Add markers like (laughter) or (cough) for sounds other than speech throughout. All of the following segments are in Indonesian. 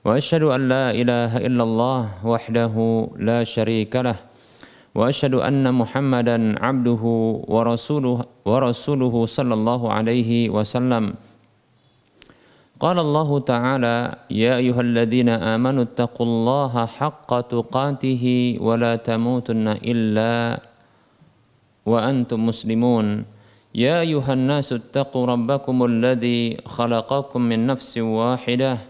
وأشهد أن لا إله إلا الله وحده لا شريك له وأشهد أن محمدا عبده ورسوله ورسوله صلى الله عليه وسلم. قال الله تعالى يا أيها الذين آمنوا اتقوا الله حق تقاته ولا تموتن إلا وأنتم مسلمون. يا أيها الناس اتقوا ربكم الذي خلقكم من نفس واحدة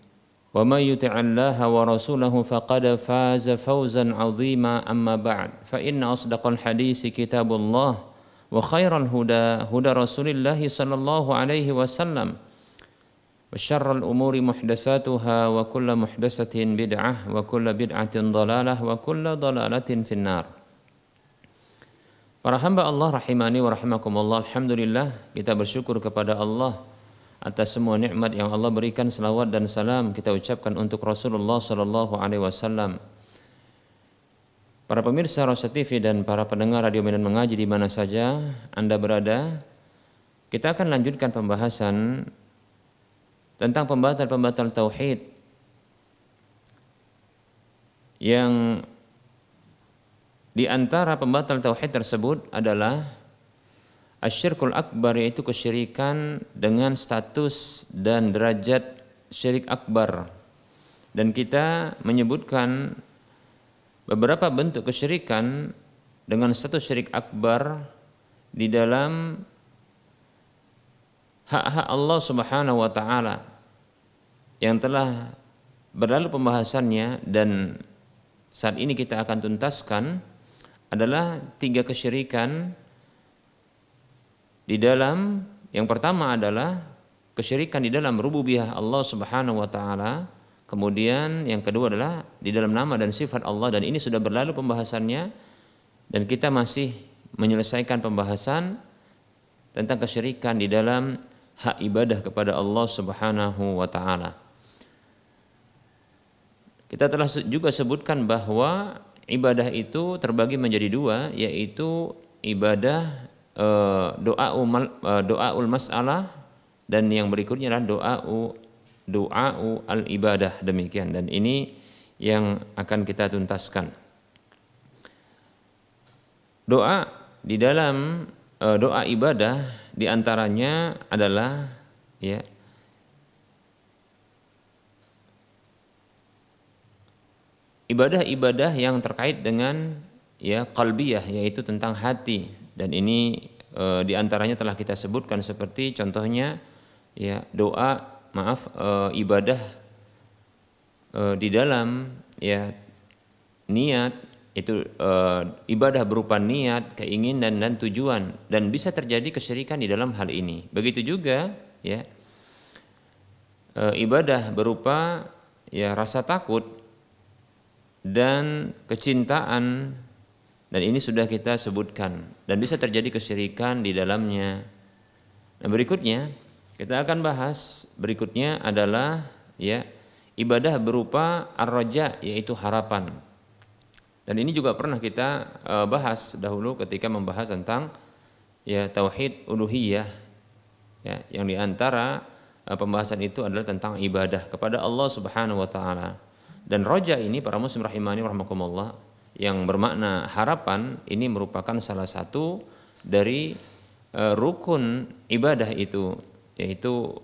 ومن يطع الله ورسوله فقد فاز فوزا عظيما أما بعد فإن أصدق الحديث كتاب الله وخير الهدى هدى رسول الله صلى الله عليه وسلم وشر الأمور محدثاتها وكل محدثة بدعة وكل بدعة ضلالة وكل ضلالة في النار Para hamba Allah rahimani wa rahimakumullah Alhamdulillah kita bersyukur kepada Allah atas semua nikmat yang Allah berikan selawat dan salam kita ucapkan untuk Rasulullah Sallallahu Alaihi Wasallam. Para pemirsa Rosa TV dan para pendengar radio Medan Mengaji di mana saja Anda berada, kita akan lanjutkan pembahasan tentang pembatal-pembatal tauhid yang di antara pembatal tauhid tersebut adalah Asyirkul akbar yaitu kesyirikan dengan status dan derajat syirik akbar. Dan kita menyebutkan beberapa bentuk kesyirikan dengan status syirik akbar di dalam hak-hak Allah Subhanahu wa taala yang telah berlalu pembahasannya dan saat ini kita akan tuntaskan adalah tiga kesyirikan di dalam yang pertama adalah kesyirikan di dalam rububiyah Allah Subhanahu wa taala. Kemudian yang kedua adalah di dalam nama dan sifat Allah dan ini sudah berlalu pembahasannya dan kita masih menyelesaikan pembahasan tentang kesyirikan di dalam hak ibadah kepada Allah Subhanahu wa taala. Kita telah juga sebutkan bahwa ibadah itu terbagi menjadi dua yaitu ibadah doa umal eh, doa ul masalah dan yang berikutnya adalah doa doa al ibadah demikian dan ini yang akan kita tuntaskan. Doa di dalam uh, doa ibadah di antaranya adalah ya ibadah-ibadah yang terkait dengan ya kalbiyah yaitu tentang hati dan ini e, di antaranya telah kita sebutkan seperti contohnya ya doa maaf e, ibadah e, di dalam ya niat itu e, ibadah berupa niat keinginan dan tujuan. Dan bisa terjadi kesyirikan di dalam hal ini. Begitu juga ya e, ibadah berupa ya rasa takut dan kecintaan dan ini sudah kita sebutkan dan bisa terjadi kesyirikan di dalamnya. Nah, berikutnya kita akan bahas berikutnya adalah ya ibadah berupa ar-raja yaitu harapan. Dan ini juga pernah kita uh, bahas dahulu ketika membahas tentang ya tauhid uluhiyah ya yang di antara uh, pembahasan itu adalah tentang ibadah kepada Allah Subhanahu wa taala. Dan roja ini para muslim rahimani rahimakumullah yang bermakna harapan ini merupakan salah satu dari uh, rukun ibadah itu yaitu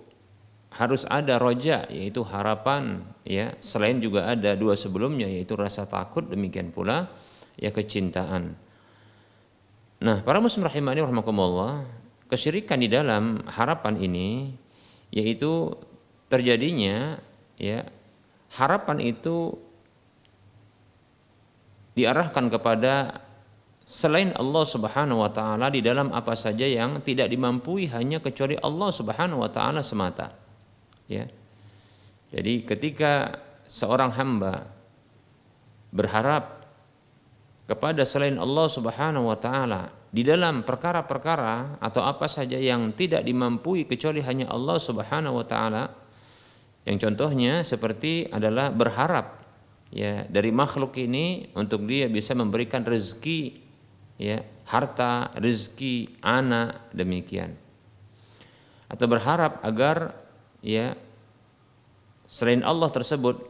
harus ada roja yaitu harapan ya selain juga ada dua sebelumnya yaitu rasa takut demikian pula ya kecintaan. Nah, para muslim rahimani rahimakumullah, kesyirikan di dalam harapan ini yaitu terjadinya ya harapan itu diarahkan kepada selain Allah Subhanahu wa taala di dalam apa saja yang tidak dimampui hanya kecuali Allah Subhanahu wa taala semata. Ya. Jadi ketika seorang hamba berharap kepada selain Allah Subhanahu wa taala di dalam perkara-perkara atau apa saja yang tidak dimampui kecuali hanya Allah Subhanahu wa taala yang contohnya seperti adalah berharap ya dari makhluk ini untuk dia bisa memberikan rezeki ya harta rezeki anak demikian. Atau berharap agar ya selain Allah tersebut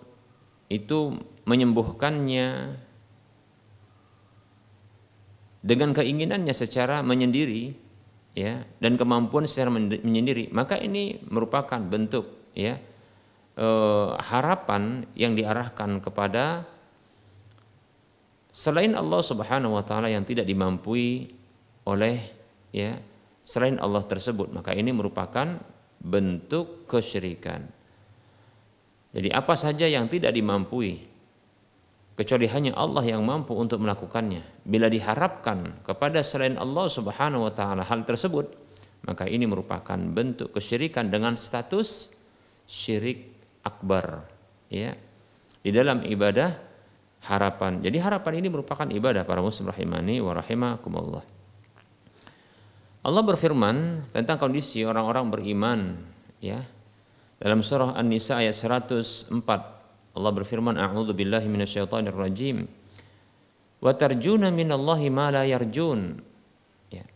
itu menyembuhkannya dengan keinginannya secara menyendiri ya dan kemampuan secara menyendiri. Maka ini merupakan bentuk ya eh, harapan yang diarahkan kepada selain Allah Subhanahu wa taala yang tidak dimampui oleh ya selain Allah tersebut maka ini merupakan bentuk kesyirikan jadi apa saja yang tidak dimampui kecuali hanya Allah yang mampu untuk melakukannya. Bila diharapkan kepada selain Allah Subhanahu wa taala hal tersebut, maka ini merupakan bentuk kesyirikan dengan status syirik akbar, ya. Di dalam ibadah harapan. Jadi harapan ini merupakan ibadah para muslim rahimani wa rahimakumullah. Allah berfirman tentang kondisi orang-orang beriman, ya. Dalam surah An-Nisa ayat 104 Allah berfirman a'udzu billahi minasyaitonir rajim wa tarjuna minallahi ma la yarjun ya.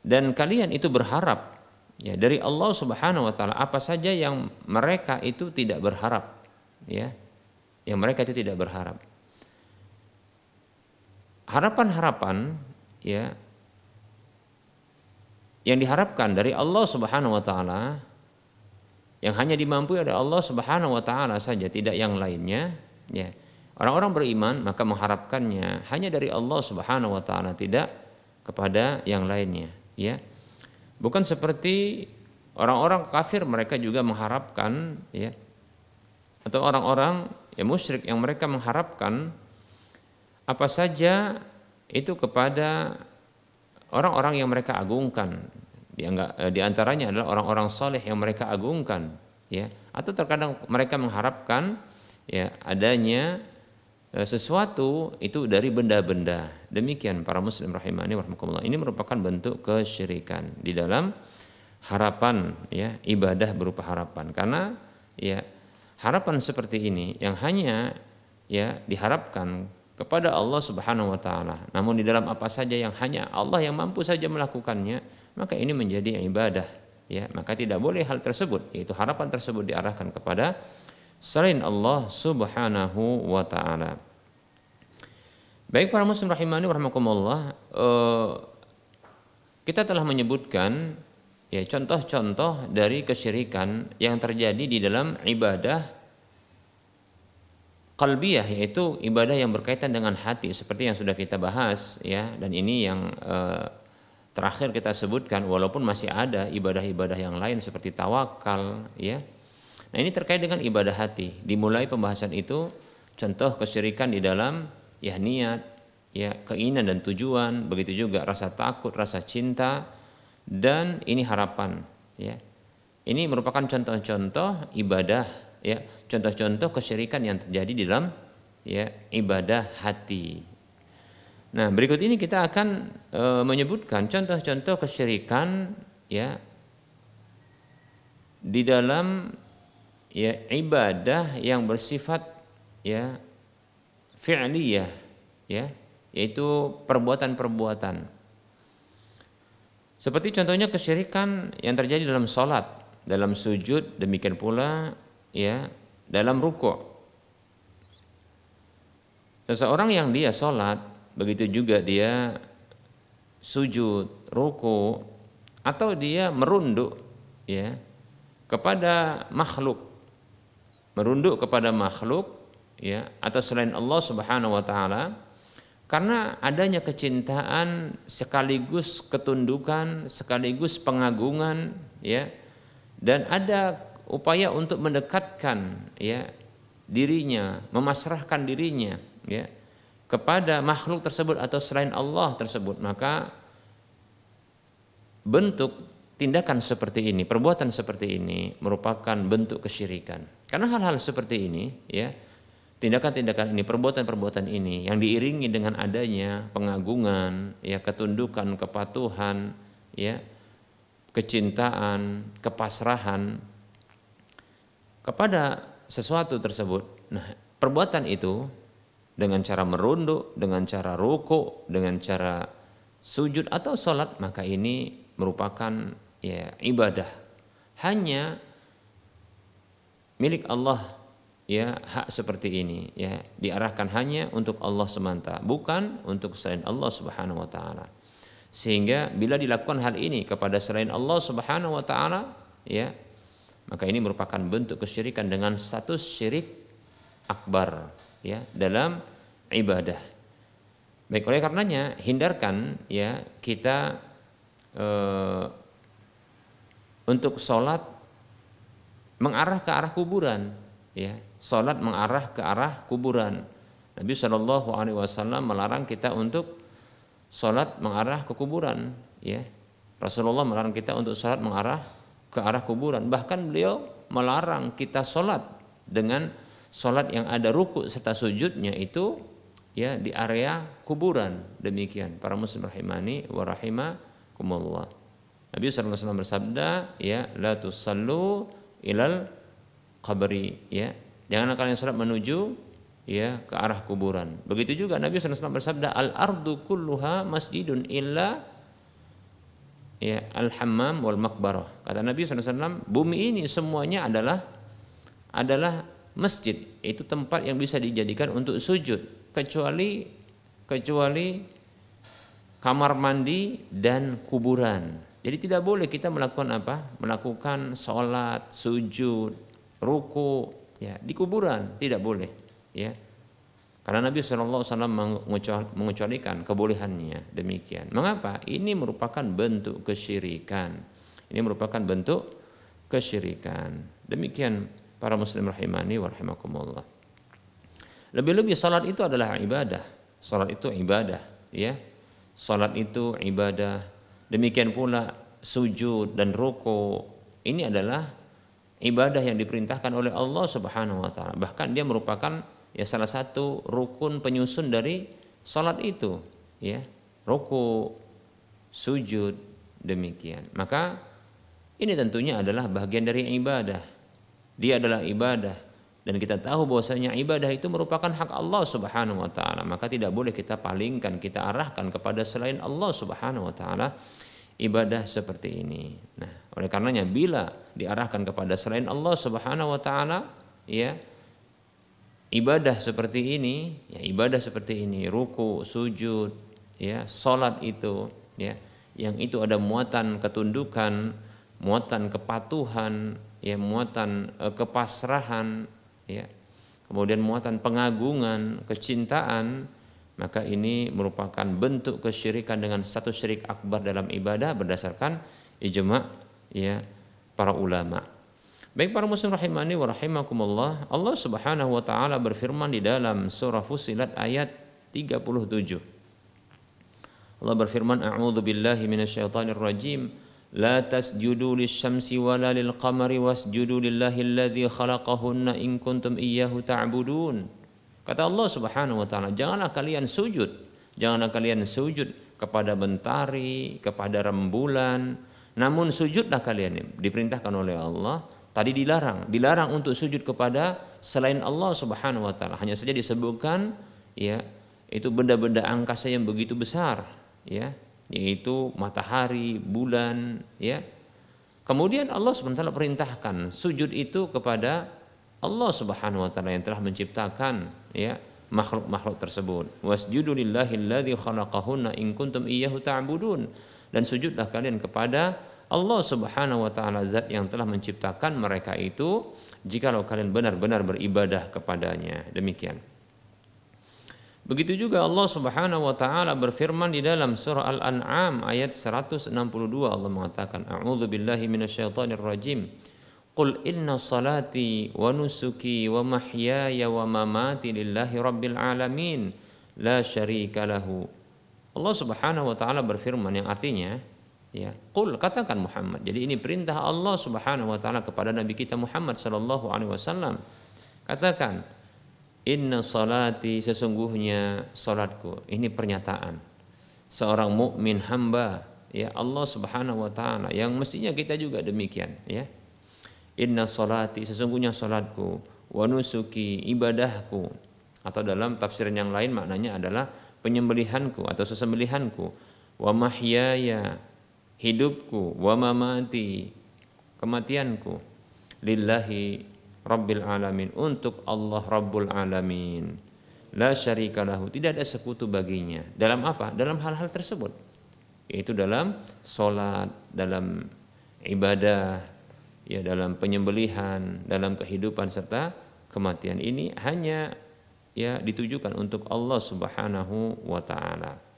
dan kalian itu berharap ya dari Allah Subhanahu wa taala apa saja yang mereka itu tidak berharap ya. Yang mereka itu tidak berharap. Harapan-harapan ya yang diharapkan dari Allah Subhanahu wa taala yang hanya dimampu oleh Allah Subhanahu wa taala saja tidak yang lainnya ya. Orang-orang beriman maka mengharapkannya hanya dari Allah Subhanahu wa taala tidak kepada yang lainnya ya bukan seperti orang-orang kafir mereka juga mengharapkan ya. Atau orang-orang ya musyrik yang mereka mengharapkan apa saja itu kepada orang-orang yang mereka agungkan. Eh, di antaranya adalah orang-orang soleh yang mereka agungkan ya. Atau terkadang mereka mengharapkan ya adanya eh, sesuatu itu dari benda-benda demikian para muslim rahimani warahmatullah ini merupakan bentuk kesyirikan di dalam harapan ya ibadah berupa harapan. Karena ya harapan seperti ini yang hanya ya diharapkan kepada Allah Subhanahu wa taala. Namun di dalam apa saja yang hanya Allah yang mampu saja melakukannya maka ini menjadi ibadah ya. Maka tidak boleh hal tersebut yaitu harapan tersebut diarahkan kepada selain Allah Subhanahu wa taala. Baik para muslim rahimani warahmatullah eh, kita telah menyebutkan ya contoh-contoh dari kesyirikan yang terjadi di dalam ibadah kalbiyah yaitu ibadah yang berkaitan dengan hati seperti yang sudah kita bahas ya dan ini yang eh, terakhir kita sebutkan walaupun masih ada ibadah-ibadah yang lain seperti tawakal ya. Nah ini terkait dengan ibadah hati. Dimulai pembahasan itu contoh kesyirikan di dalam ya niat ya keinginan dan tujuan begitu juga rasa takut rasa cinta dan ini harapan ya. Ini merupakan contoh-contoh ibadah ya. Contoh-contoh kesyirikan yang terjadi di dalam ya ibadah hati. Nah, berikut ini kita akan e, menyebutkan contoh-contoh kesyirikan ya di dalam ya ibadah yang bersifat ya fi'liyah ya yaitu perbuatan-perbuatan. Seperti contohnya kesyirikan yang terjadi dalam salat, dalam sujud, demikian pula ya dalam rukuk. Seseorang yang dia salat begitu juga dia sujud, ruku atau dia merunduk ya kepada makhluk merunduk kepada makhluk ya atau selain Allah Subhanahu wa taala karena adanya kecintaan sekaligus ketundukan sekaligus pengagungan ya dan ada upaya untuk mendekatkan ya dirinya memasrahkan dirinya ya kepada makhluk tersebut atau selain Allah tersebut maka bentuk tindakan seperti ini, perbuatan seperti ini merupakan bentuk kesyirikan. Karena hal-hal seperti ini, ya, tindakan-tindakan ini, perbuatan-perbuatan ini yang diiringi dengan adanya pengagungan, ya, ketundukan, kepatuhan, ya, kecintaan, kepasrahan kepada sesuatu tersebut. Nah, perbuatan itu dengan cara merunduk, dengan cara ruku, dengan cara sujud atau sholat, maka ini merupakan ya ibadah hanya milik Allah ya hak seperti ini ya diarahkan hanya untuk Allah semata bukan untuk selain Allah Subhanahu wa taala. Sehingga bila dilakukan hal ini kepada selain Allah Subhanahu wa taala ya maka ini merupakan bentuk kesyirikan dengan status syirik akbar ya dalam ibadah. Baik oleh karenanya hindarkan ya kita eh, untuk sholat mengarah ke arah kuburan ya sholat mengarah ke arah kuburan. Nabi Shallallahu Alaihi Wasallam melarang kita untuk sholat mengarah ke kuburan ya. Rasulullah melarang kita untuk sholat mengarah ke arah kuburan. Bahkan beliau melarang kita sholat dengan sholat yang ada ruku serta sujudnya itu ya di area kuburan. Demikian. Para muslim rahimani wa rahimakumullah. Nabi SAW bersabda, ya, la tusallu ilal qabri, ya. Jangan kalian salat menuju ya ke arah kuburan. Begitu juga Nabi SAW bersabda, al ardu kulluha masjidun illa ya al hammam wal makbarah. Kata Nabi SAW, bumi ini semuanya adalah adalah masjid. Itu tempat yang bisa dijadikan untuk sujud kecuali kecuali kamar mandi dan kuburan. Jadi tidak boleh kita melakukan apa? Melakukan sholat, sujud, ruku, ya di kuburan tidak boleh, ya. Karena Nabi SAW mengecualikan kebolehannya demikian. Mengapa? Ini merupakan bentuk kesyirikan. Ini merupakan bentuk kesyirikan. Demikian para muslim rahimani wa rahimakumullah. Lebih-lebih salat itu adalah ibadah. Salat itu ibadah, ya. Salat itu ibadah Demikian pula sujud dan ruku ini adalah ibadah yang diperintahkan oleh Allah Subhanahu wa taala. Bahkan dia merupakan ya salah satu rukun penyusun dari salat itu, ya. Ruku, sujud demikian. Maka ini tentunya adalah bagian dari ibadah. Dia adalah ibadah dan kita tahu bahwasanya ibadah itu merupakan hak Allah Subhanahu wa taala. Maka tidak boleh kita palingkan, kita arahkan kepada selain Allah Subhanahu wa taala ibadah seperti ini. Nah, oleh karenanya bila diarahkan kepada selain Allah Subhanahu wa taala, ya ibadah seperti ini, ya ibadah seperti ini, ruku, sujud, ya salat itu, ya yang itu ada muatan ketundukan, muatan kepatuhan, ya muatan eh, kepasrahan, ya. Kemudian muatan pengagungan, kecintaan, maka ini merupakan bentuk kesyirikan dengan satu syirik akbar dalam ibadah berdasarkan ijma ya para ulama. Baik para muslim rahimani wa rahimakumullah, Allah Subhanahu wa taala berfirman di dalam surah Fusilat ayat 37. Allah berfirman, "A'udzu billahi minasyaitonir rajim. La tasjudu lisyamsi wala lilqamari wasjudu lillahi alladzi khalaqahunna in kuntum iyyahu ta'budun." Ta Kata Allah Subhanahu wa taala, janganlah kalian sujud, janganlah kalian sujud kepada mentari, kepada rembulan, namun sujudlah kalian diperintahkan oleh Allah. Tadi dilarang, dilarang untuk sujud kepada selain Allah Subhanahu wa taala. Hanya saja disebutkan ya, itu benda-benda angkasa yang begitu besar, ya, yaitu matahari, bulan, ya. Kemudian Allah sebentar perintahkan sujud itu kepada Allah Subhanahu wa taala yang telah menciptakan ya makhluk-makhluk tersebut. Wasjudu lillahi alladzi khalaqahunna in kuntum iyyahu ta'budun. Dan sujudlah kalian kepada Allah Subhanahu wa taala zat yang telah menciptakan mereka itu jikalau kalian benar-benar beribadah kepadanya. Demikian. Begitu juga Allah Subhanahu wa taala berfirman di dalam surah Al-An'am ayat 162 Allah mengatakan a'udzu billahi minasyaitonir rajim Qul inna salati wa nusuki wa mahyaya wa mamati lillahi rabbil alamin. La syarika lahu. Allah Subhanahu wa taala berfirman yang artinya ya qul katakan Muhammad. Jadi ini perintah Allah Subhanahu wa taala kepada nabi kita Muhammad sallallahu alaihi wasallam. Katakan Inna salati sesungguhnya salatku. Ini pernyataan. Seorang mukmin hamba ya Allah Subhanahu wa taala. Yang mestinya kita juga demikian ya. Inna salati sesungguhnya salatku wa nusuki ibadahku. Atau dalam tafsiran yang lain maknanya adalah penyembelihanku atau sesembelihanku. Wa mahyaya hidupku. Wa mamati kematianku. Lillahi Rabbil Alamin. Untuk Allah Rabbul Alamin. La syarika lahu. Tidak ada sekutu baginya. Dalam apa? Dalam hal-hal tersebut. Yaitu dalam solat dalam ibadah ya dalam penyembelihan dalam kehidupan serta kematian ini hanya ya ditujukan untuk Allah Subhanahu wa taala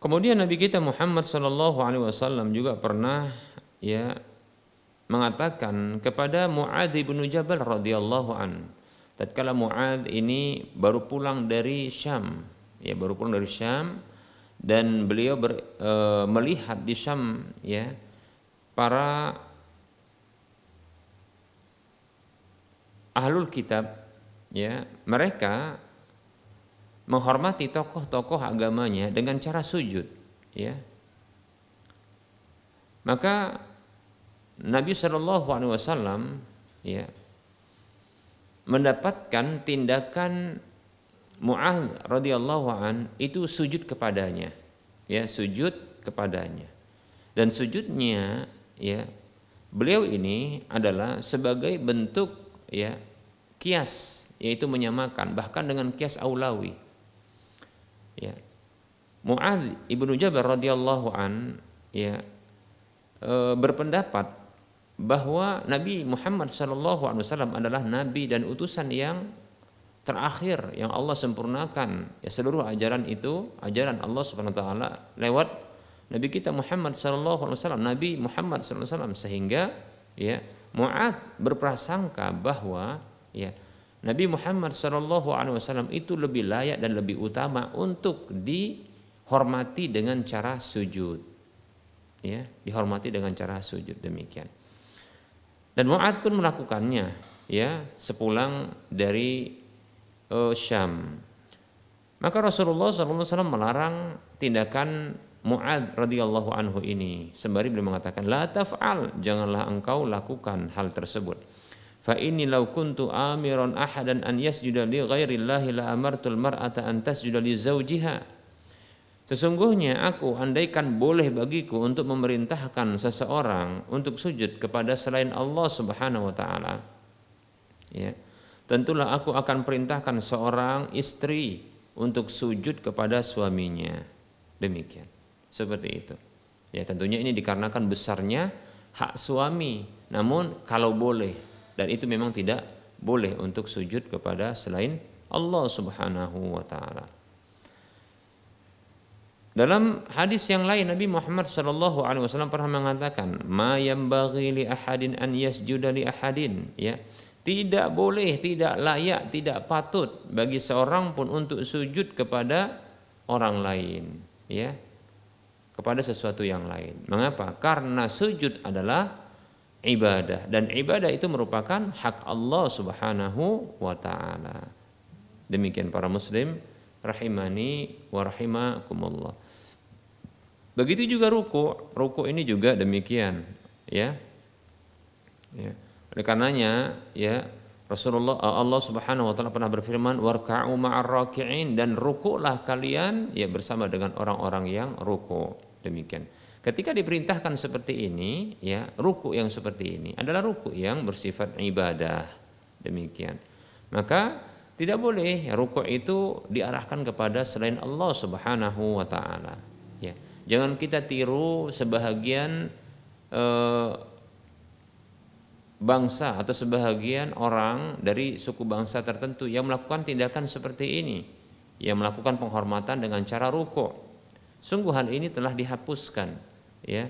Kemudian Nabi kita Muhammad sallallahu alaihi wasallam juga pernah ya mengatakan kepada Muadz bin Jabal radhiyallahu an. Tatkala Muadz ini baru pulang dari Syam, ya baru pulang dari Syam dan beliau ber, e, melihat di Syam ya para ahlul kitab ya mereka menghormati tokoh-tokoh agamanya dengan cara sujud ya. Maka Nabi Shallallahu Alaihi Wasallam ya mendapatkan tindakan Mu'adz radhiyallahu an itu sujud kepadanya. Ya sujud kepadanya. Dan sujudnya ya beliau ini adalah sebagai bentuk ya kias yaitu menyamakan bahkan dengan kias aulawi. Ya. Mu'adz ibnu Jabal radhiyallahu an ya e, berpendapat bahwa Nabi Muhammad SAW adalah nabi dan utusan yang terakhir yang Allah sempurnakan ya seluruh ajaran itu ajaran Allah Subhanahu wa taala lewat Nabi kita Muhammad sallallahu alaihi wasallam Nabi Muhammad sallallahu alaihi wasallam sehingga ya Mu'ad berprasangka bahwa ya Nabi Muhammad sallallahu alaihi wasallam itu lebih layak dan lebih utama untuk dihormati dengan cara sujud ya dihormati dengan cara sujud demikian. Dan Mu'ad pun melakukannya ya sepulang dari uh, Syam. Maka Rasulullah SAW melarang tindakan Mu'ad radhiyallahu anhu ini sembari beliau mengatakan la taf'al janganlah engkau lakukan hal tersebut fa inni law kuntu amiran ahadan an yasjuda li ghairi la amartul mar'ata an tasjuda li zawjiha Sesungguhnya aku andaikan boleh bagiku untuk memerintahkan seseorang untuk sujud kepada selain Allah Subhanahu wa taala. Ya. Tentulah aku akan perintahkan seorang istri untuk sujud kepada suaminya. Demikian. Seperti itu. Ya, tentunya ini dikarenakan besarnya hak suami. Namun kalau boleh dan itu memang tidak boleh untuk sujud kepada selain Allah Subhanahu wa taala. Dalam hadis yang lain Nabi Muhammad Shallallahu Alaihi Wasallam pernah mengatakan, "Ma bagi li ahadin an yasjuda li ahadin." Ya, tidak boleh, tidak layak, tidak patut bagi seorang pun untuk sujud kepada orang lain, ya, kepada sesuatu yang lain. Mengapa? Karena sujud adalah ibadah dan ibadah itu merupakan hak Allah Subhanahu wa taala. Demikian para muslim rahimani wa rahimakumullah. Begitu juga ruku, ruku ini juga demikian, ya. Ya. Oleh karenanya, ya Rasulullah Allah Subhanahu wa taala pernah berfirman warka'u ma'ar raki'in dan rukuklah kalian ya bersama dengan orang-orang yang ruku. Demikian. Ketika diperintahkan seperti ini, ya, ruku yang seperti ini adalah ruku yang bersifat ibadah. Demikian. Maka tidak boleh rukuk itu diarahkan kepada selain Allah Subhanahu wa taala. Ya. Jangan kita tiru sebahagian eh, bangsa atau sebahagian orang dari suku bangsa tertentu yang melakukan tindakan seperti ini, yang melakukan penghormatan dengan cara ruko. Sungguh hal ini telah dihapuskan, ya.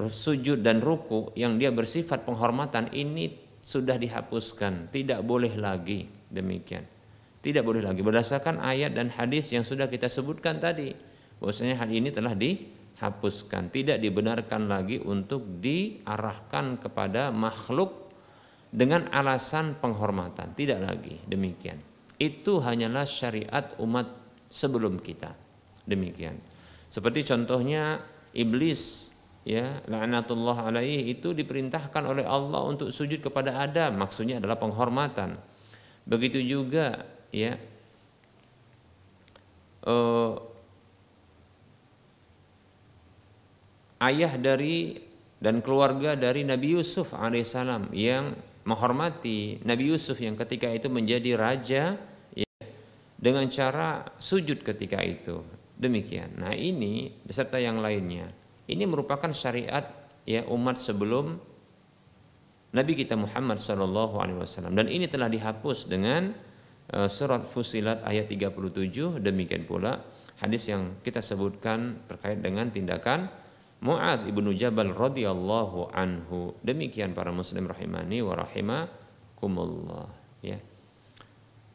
Sujud dan ruku yang dia bersifat penghormatan ini sudah dihapuskan, tidak boleh lagi demikian. Tidak boleh lagi berdasarkan ayat dan hadis yang sudah kita sebutkan tadi. Bahwasanya hal ini telah di hapuskan, tidak dibenarkan lagi untuk diarahkan kepada makhluk dengan alasan penghormatan, tidak lagi demikian. Itu hanyalah syariat umat sebelum kita. Demikian. Seperti contohnya iblis ya laknatullah alaihi itu diperintahkan oleh Allah untuk sujud kepada Adam, maksudnya adalah penghormatan. Begitu juga ya uh, ayah dari dan keluarga dari Nabi Yusuf alaihissalam yang menghormati Nabi Yusuf yang ketika itu menjadi raja ya, dengan cara sujud ketika itu. Demikian. Nah ini beserta yang lainnya. Ini merupakan syariat ya umat sebelum Nabi kita Muhammad Shallallahu Alaihi Wasallam. Dan ini telah dihapus dengan uh, surat Fusilat ayat 37 demikian pula hadis yang kita sebutkan terkait dengan tindakan Mu'ad ibnu Jabal radhiyallahu anhu. Demikian para muslim rahimani wa rahimakumullah ya.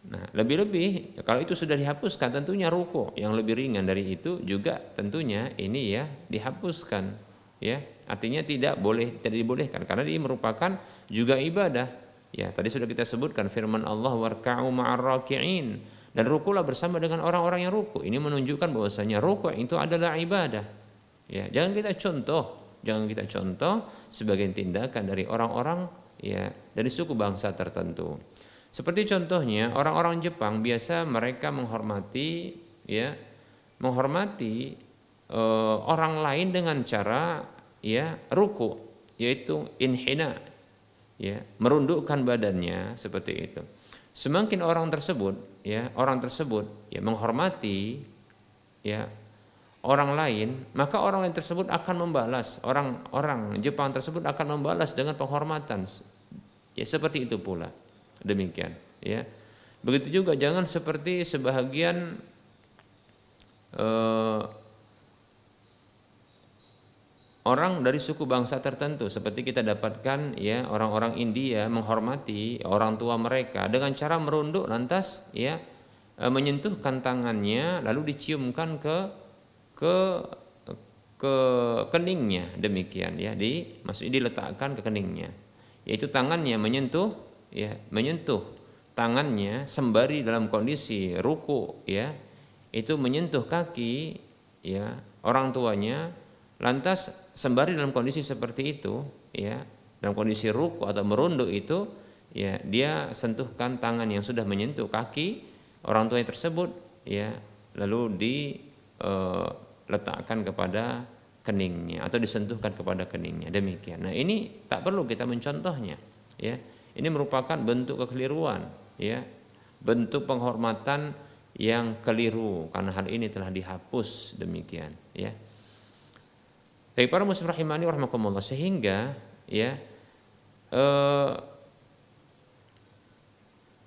Nah, lebih-lebih kalau itu sudah dihapuskan tentunya ruku yang lebih ringan dari itu juga tentunya ini ya dihapuskan ya. Artinya tidak boleh tidak dibolehkan karena ini merupakan juga ibadah. Ya, tadi sudah kita sebutkan firman Allah warka'u ma'ar dan rukulah bersama dengan orang-orang yang ruku. Ini menunjukkan bahwasanya ruku itu adalah ibadah. Ya, jangan kita contoh, jangan kita contoh sebagai tindakan dari orang-orang ya dari suku bangsa tertentu. Seperti contohnya orang-orang Jepang biasa mereka menghormati ya menghormati uh, orang lain dengan cara ya ruku yaitu inhina ya merundukkan badannya seperti itu. Semakin orang tersebut ya orang tersebut ya menghormati ya orang lain, maka orang lain tersebut akan membalas, orang-orang Jepang tersebut akan membalas dengan penghormatan. Ya seperti itu pula. Demikian, ya. Begitu juga jangan seperti sebahagian uh, orang dari suku bangsa tertentu seperti kita dapatkan ya orang-orang India menghormati orang tua mereka dengan cara merunduk lantas ya eh, menyentuhkan tangannya lalu diciumkan ke ke ke keningnya demikian ya di maksudnya diletakkan ke keningnya yaitu tangannya menyentuh ya menyentuh tangannya sembari dalam kondisi ruku ya itu menyentuh kaki ya orang tuanya lantas sembari dalam kondisi seperti itu ya dalam kondisi ruku atau merunduk itu ya dia sentuhkan tangan yang sudah menyentuh kaki orang tua tersebut ya lalu di eh, letakkan kepada keningnya atau disentuhkan kepada keningnya demikian. Nah ini tak perlu kita mencontohnya, ya. Ini merupakan bentuk kekeliruan, ya, bentuk penghormatan yang keliru karena hal ini telah dihapus demikian, ya. Baik para muslim rahimani warahmatullah sehingga ya eh,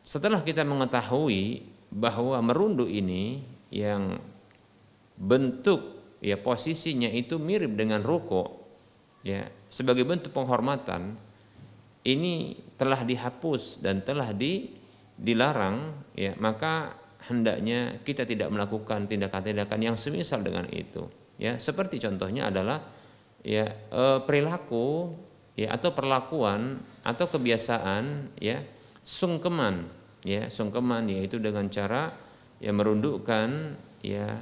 setelah kita mengetahui bahwa merunduk ini yang bentuk ya posisinya itu mirip dengan ruko ya. Sebagai bentuk penghormatan ini telah dihapus dan telah di, dilarang ya. Maka hendaknya kita tidak melakukan tindakan-tindakan yang semisal dengan itu ya. Seperti contohnya adalah ya e, perilaku ya atau perlakuan atau kebiasaan ya sungkeman ya. Sungkeman yaitu dengan cara ya merundukkan ya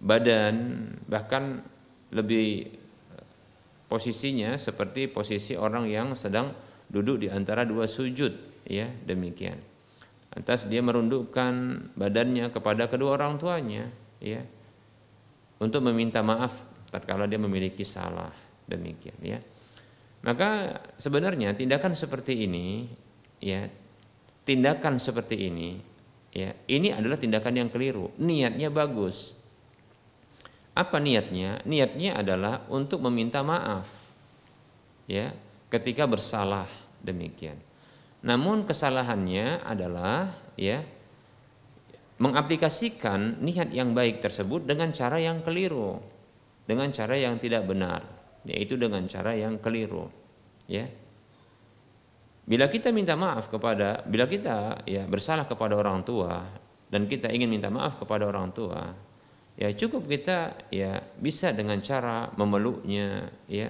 badan bahkan lebih posisinya seperti posisi orang yang sedang duduk di antara dua sujud. Ya demikian. Atas dia merundukkan badannya kepada kedua orang tuanya ya untuk meminta maaf tatkala dia memiliki salah. Demikian ya. Maka sebenarnya tindakan seperti ini ya tindakan seperti ini ya ini adalah tindakan yang keliru. Niatnya bagus Apa niatnya? Niatnya adalah untuk meminta maaf. Ya, ketika bersalah demikian. Namun kesalahannya adalah ya mengaplikasikan niat yang baik tersebut dengan cara yang keliru, dengan cara yang tidak benar, yaitu dengan cara yang keliru. Ya. Bila kita minta maaf kepada, bila kita ya bersalah kepada orang tua dan kita ingin minta maaf kepada orang tua, ya cukup kita ya bisa dengan cara memeluknya, ya,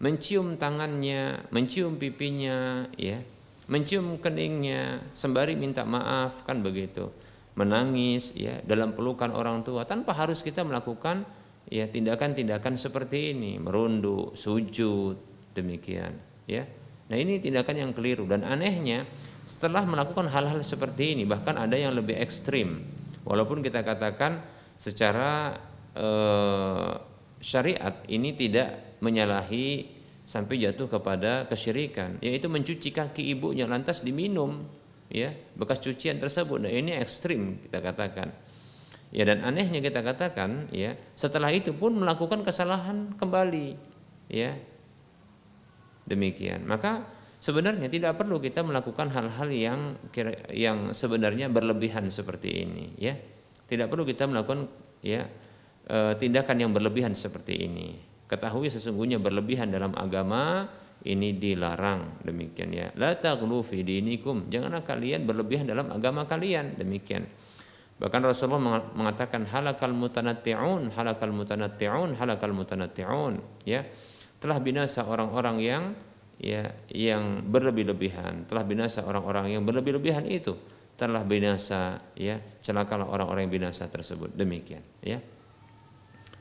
mencium tangannya, mencium pipinya, ya, mencium keningnya, sembari minta maaf kan begitu. Menangis ya dalam pelukan orang tua tanpa harus kita melakukan ya tindakan-tindakan seperti ini. Merunduk sujud demikian ya. Nah ini tindakan yang keliru. Dan anehnya setelah melakukan hal-hal seperti ini bahkan ada yang lebih ekstrim. Walaupun kita katakan secara eh, syariat ini tidak menyalahi sampai jatuh kepada kesyirikan. Yaitu mencuci kaki ibunya lantas diminum ya bekas cucian tersebut. Nah, ini ekstrim kita katakan. Ya dan anehnya kita katakan ya setelah itu pun melakukan kesalahan kembali ya. Demikian. Maka sebenarnya tidak perlu kita melakukan hal-hal yang yang sebenarnya berlebihan seperti ini ya tidak perlu kita melakukan ya e, tindakan yang berlebihan seperti ini. Ketahui sesungguhnya berlebihan dalam agama ini dilarang. Demikian ya. La taghlu fi dinikum. Janganlah kalian berlebihan dalam agama kalian. Demikian. Bahkan Rasulullah mengatakan halakal mutanatti'un halakal mutanatti'un halakal mutanatti'un. Ya. Telah binasa orang-orang yang ya yang berlebih-lebihan. Telah binasa orang-orang yang berlebih-lebihan itu telah binasa ya. Celakalah orang-orang yang binasa tersebut. Demikian ya.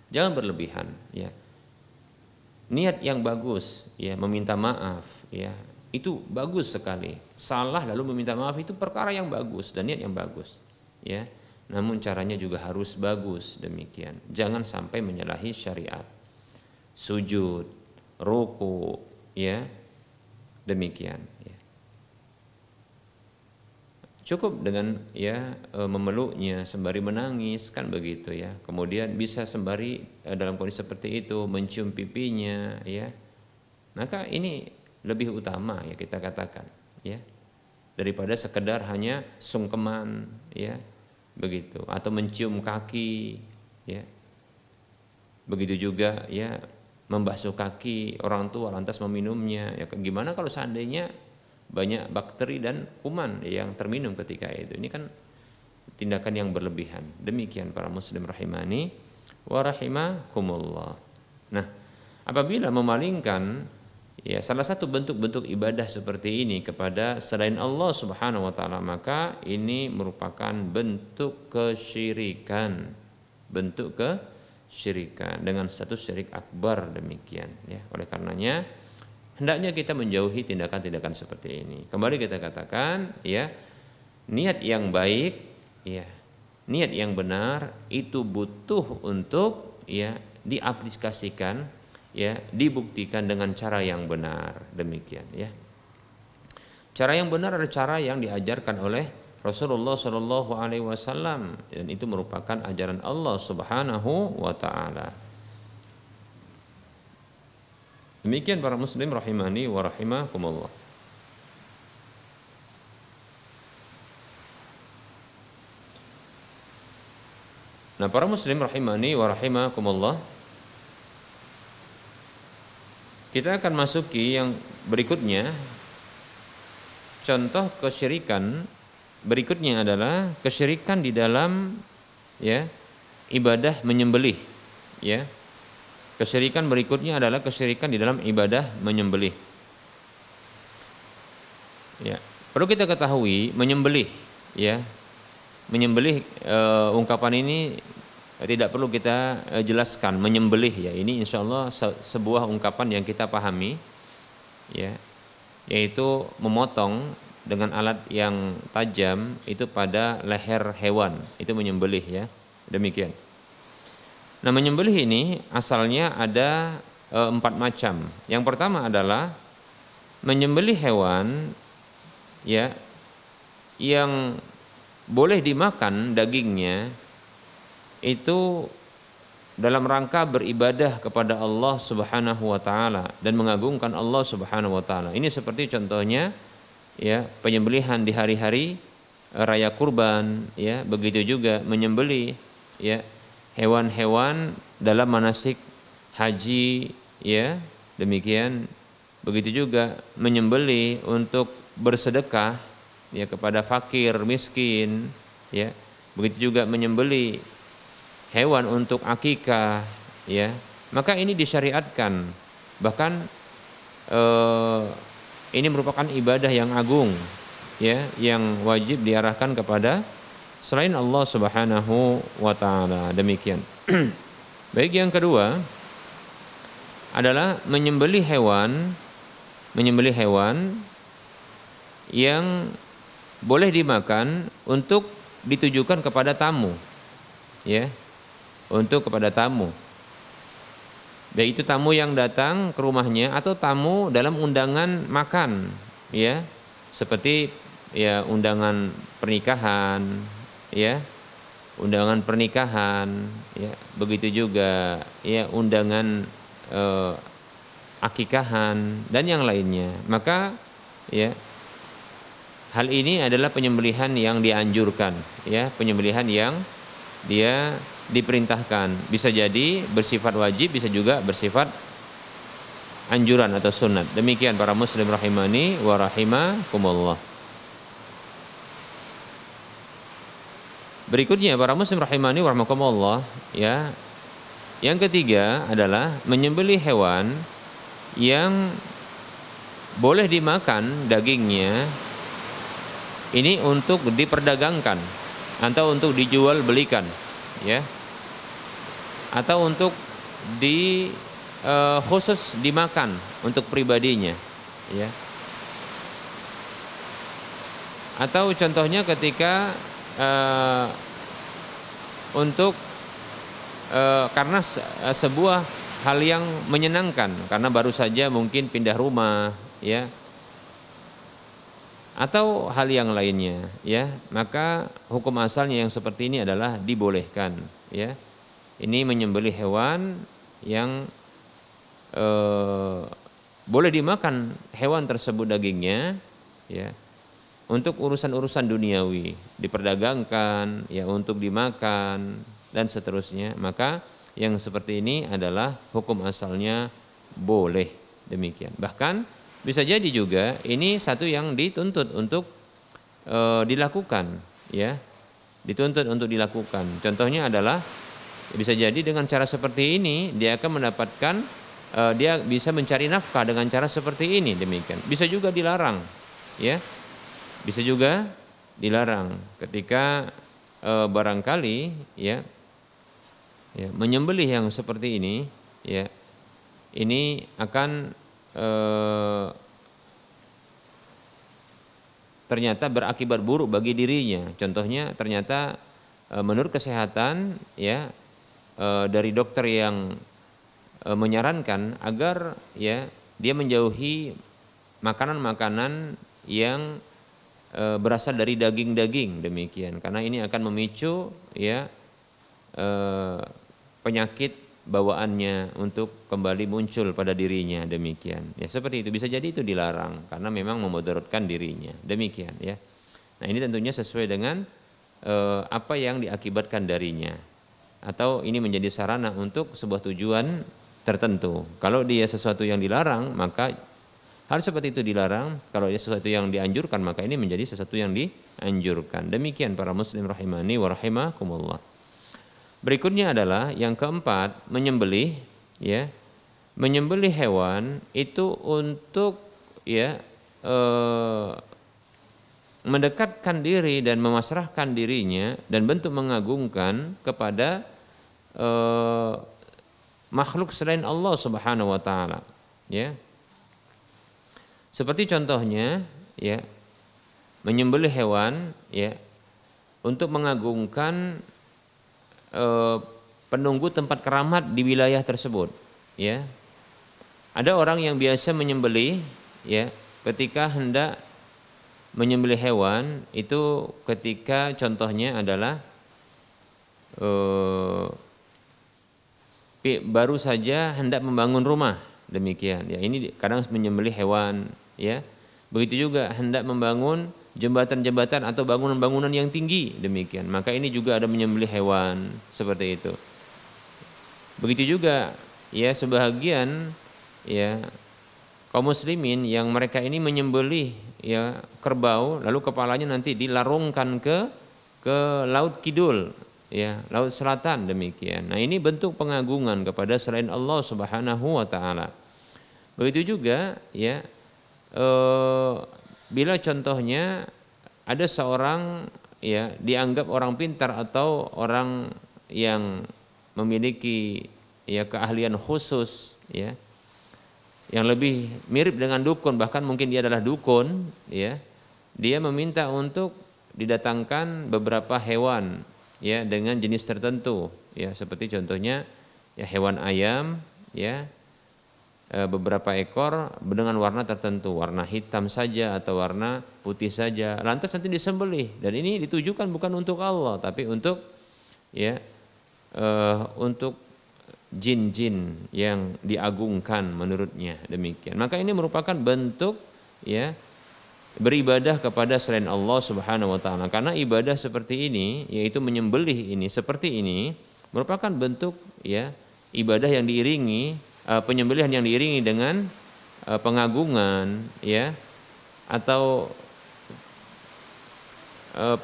Jangan berlebihan ya. Niat yang bagus ya meminta maaf ya itu bagus sekali. Salah lalu meminta maaf itu perkara yang bagus dan niat yang bagus ya. Namun caranya juga harus bagus demikian. Jangan sampai menyalahi syariat. Sujud ruku ya. Demikian Cukup dengan ya e, memeluknya sembari menangis kan begitu ya. Kemudian bisa sembari e, dalam kondisi seperti itu mencium pipinya ya. Maka ini lebih utama ya kita katakan ya. Daripada sekedar hanya sungkeman ya begitu atau mencium kaki ya. Begitu juga ya membasuh kaki orang tua lantas meminumnya ya gimana kalau seandainya banyak bakteri dan kuman yang terminum ketika itu. Ini kan tindakan yang berlebihan. Demikian para muslim rahimani wa rahimakumullah. Nah, apabila memalingkan ya salah satu bentuk-bentuk ibadah seperti ini kepada selain Allah Subhanahu wa taala, maka ini merupakan bentuk kesyirikan. Bentuk kesyirikan dengan status syirik akbar demikian ya. Oleh karenanya hendaknya kita menjauhi tindakan-tindakan seperti ini. Kembali kita katakan, ya, niat yang baik, ya, niat yang benar itu butuh untuk ya diaplikasikan, ya, dibuktikan dengan cara yang benar. Demikian, ya. Cara yang benar adalah cara yang diajarkan oleh Rasulullah Shallallahu Alaihi Wasallam dan itu merupakan ajaran Allah Subhanahu Wa Taala. Demikian para muslim rahimani wa rahimakumullah. Nah, para muslim rahimani wa rahimakumullah. Kita akan masuki yang berikutnya. Contoh kesyirikan berikutnya adalah kesyirikan di dalam ya ibadah menyembelih ya Kesyirikan berikutnya adalah kesyirikan di dalam ibadah menyembelih. Ya, perlu kita ketahui menyembelih ya. Menyembelih e, ungkapan ini tidak perlu kita e, jelaskan menyembelih ya. Ini insya Allah se sebuah ungkapan yang kita pahami ya, yaitu memotong dengan alat yang tajam itu pada leher hewan itu menyembelih ya. Demikian. Nah menyembelih ini asalnya ada e, empat macam. Yang pertama adalah menyembelih hewan ya yang boleh dimakan dagingnya itu dalam rangka beribadah kepada Allah Subhanahu wa taala dan mengagungkan Allah Subhanahu wa taala. Ini seperti contohnya ya penyembelihan di hari-hari raya kurban ya, begitu juga menyembeli ya hewan-hewan dalam manasik haji ya. Demikian begitu juga menyembeli untuk bersedekah ya kepada fakir, miskin ya. Begitu juga menyembeli hewan untuk akikah ya maka ini disyariatkan bahkan eh, ini merupakan ibadah yang agung ya yang wajib diarahkan kepada selain Allah Subhanahu wa taala demikian (clears throat) baik yang kedua adalah menyembelih hewan menyembelih hewan yang boleh dimakan untuk ditujukan kepada tamu ya untuk kepada tamu. Baik itu tamu yang datang ke rumahnya atau tamu dalam undangan makan, ya. Seperti ya undangan pernikahan, ya. Undangan pernikahan, ya. Begitu juga ya undangan eh, akikahan dan yang lainnya. Maka ya hal ini adalah penyembelihan yang dianjurkan, ya, penyembelihan yang dia diperintahkan. Bisa jadi bersifat wajib, bisa juga bersifat anjuran atau sunat. Demikian para muslim rahimani wa rahimakumullah. Berikutnya para muslim rahimani wa rahimakumullah ya. Yang ketiga adalah menyembelih hewan yang boleh dimakan dagingnya ini untuk diperdagangkan atau untuk dijual belikan ya atau untuk di uh, khusus dimakan untuk pribadinya ya atau contohnya ketika uh, untuk uh, karena sebuah hal yang menyenangkan karena baru saja mungkin pindah rumah ya. Atau hal yang lainnya ya. Maka hukum asalnya yang seperti ini adalah dibolehkan ya. Ini menyembelih hewan yang eh, boleh dimakan hewan tersebut dagingnya ya untuk urusan-urusan duniawi diperdagangkan ya untuk dimakan dan seterusnya maka yang seperti ini adalah hukum asalnya boleh demikian bahkan bisa jadi juga ini satu yang dituntut untuk e, dilakukan, ya, dituntut untuk dilakukan. Contohnya adalah bisa jadi dengan cara seperti ini dia akan mendapatkan e, dia bisa mencari nafkah dengan cara seperti ini demikian. Bisa juga dilarang, ya, bisa juga dilarang ketika e, barangkali, ya, ya menyembelih yang seperti ini, ya, ini akan Eh, ternyata berakibat buruk bagi dirinya. Contohnya ternyata e, menurut kesehatan ya e, dari dokter yang e, menyarankan agar ya dia menjauhi makanan-makanan yang e, berasal dari daging-daging demikian. Karena ini akan memicu ya e, penyakit bawaannya untuk kembali muncul pada dirinya demikian. Ya seperti itu. Bisa jadi itu dilarang karena memang memudaratkan dirinya. Demikian ya. Nah ini tentunya sesuai dengan eh, apa yang diakibatkan darinya. Atau ini menjadi sarana untuk sebuah tujuan tertentu. Kalau dia sesuatu yang dilarang maka hal seperti itu dilarang kalau dia sesuatu yang dianjurkan maka ini menjadi sesuatu yang dianjurkan demikian para muslim rahimani wa rahimakumullah Berikutnya adalah yang keempat, menyembelih ya. Menyembelih hewan itu untuk ya eh, mendekatkan diri dan memasrahkan dirinya dan bentuk mengagungkan kepada eh, makhluk selain Allah Subhanahu wa taala ya. Seperti contohnya ya menyembelih hewan ya untuk mengagungkan Eh, penunggu tempat keramat di wilayah tersebut ya. Ada orang yang biasa menyembelih ya ketika hendak menyembelih hewan itu ketika contohnya adalah uh, baru saja hendak membangun rumah demikian. Ya ini kadang menyembelih hewan ya. Begitu juga hendak membangun jembatan-jembatan atau bangunan-bangunan yang tinggi. Demikian. Maka ini juga ada menyembelih hewan seperti itu. Begitu juga ya sebahagian ya kaum muslimin yang mereka ini menyembelih ya kerbau lalu kepalanya nanti dilarungkan ke ke laut kidul ya laut selatan. Demikian. Nah ini bentuk pengagungan kepada selain Allah Subhanahu wa taala. Begitu juga ya eh, bila contohnya ada seorang ya dianggap orang pintar atau orang yang memiliki ya keahlian khusus ya yang lebih mirip dengan dukun bahkan mungkin dia adalah dukun ya dia meminta untuk didatangkan beberapa hewan ya dengan jenis tertentu ya seperti contohnya ya hewan ayam ya beberapa ekor dengan warna tertentu warna hitam saja atau warna putih saja lantas nanti disembelih dan ini ditujukan bukan untuk Allah tapi untuk ya e, untuk jin-jin yang diagungkan menurutnya demikian. Maka ini merupakan bentuk ya beribadah kepada selain Allah Subhanahu wa taala. Karena ibadah seperti ini yaitu menyembelih ini seperti ini merupakan bentuk ya ibadah yang diiringi uh, penyembelihan yang diiringi dengan uh, pengagungan ya atau uh,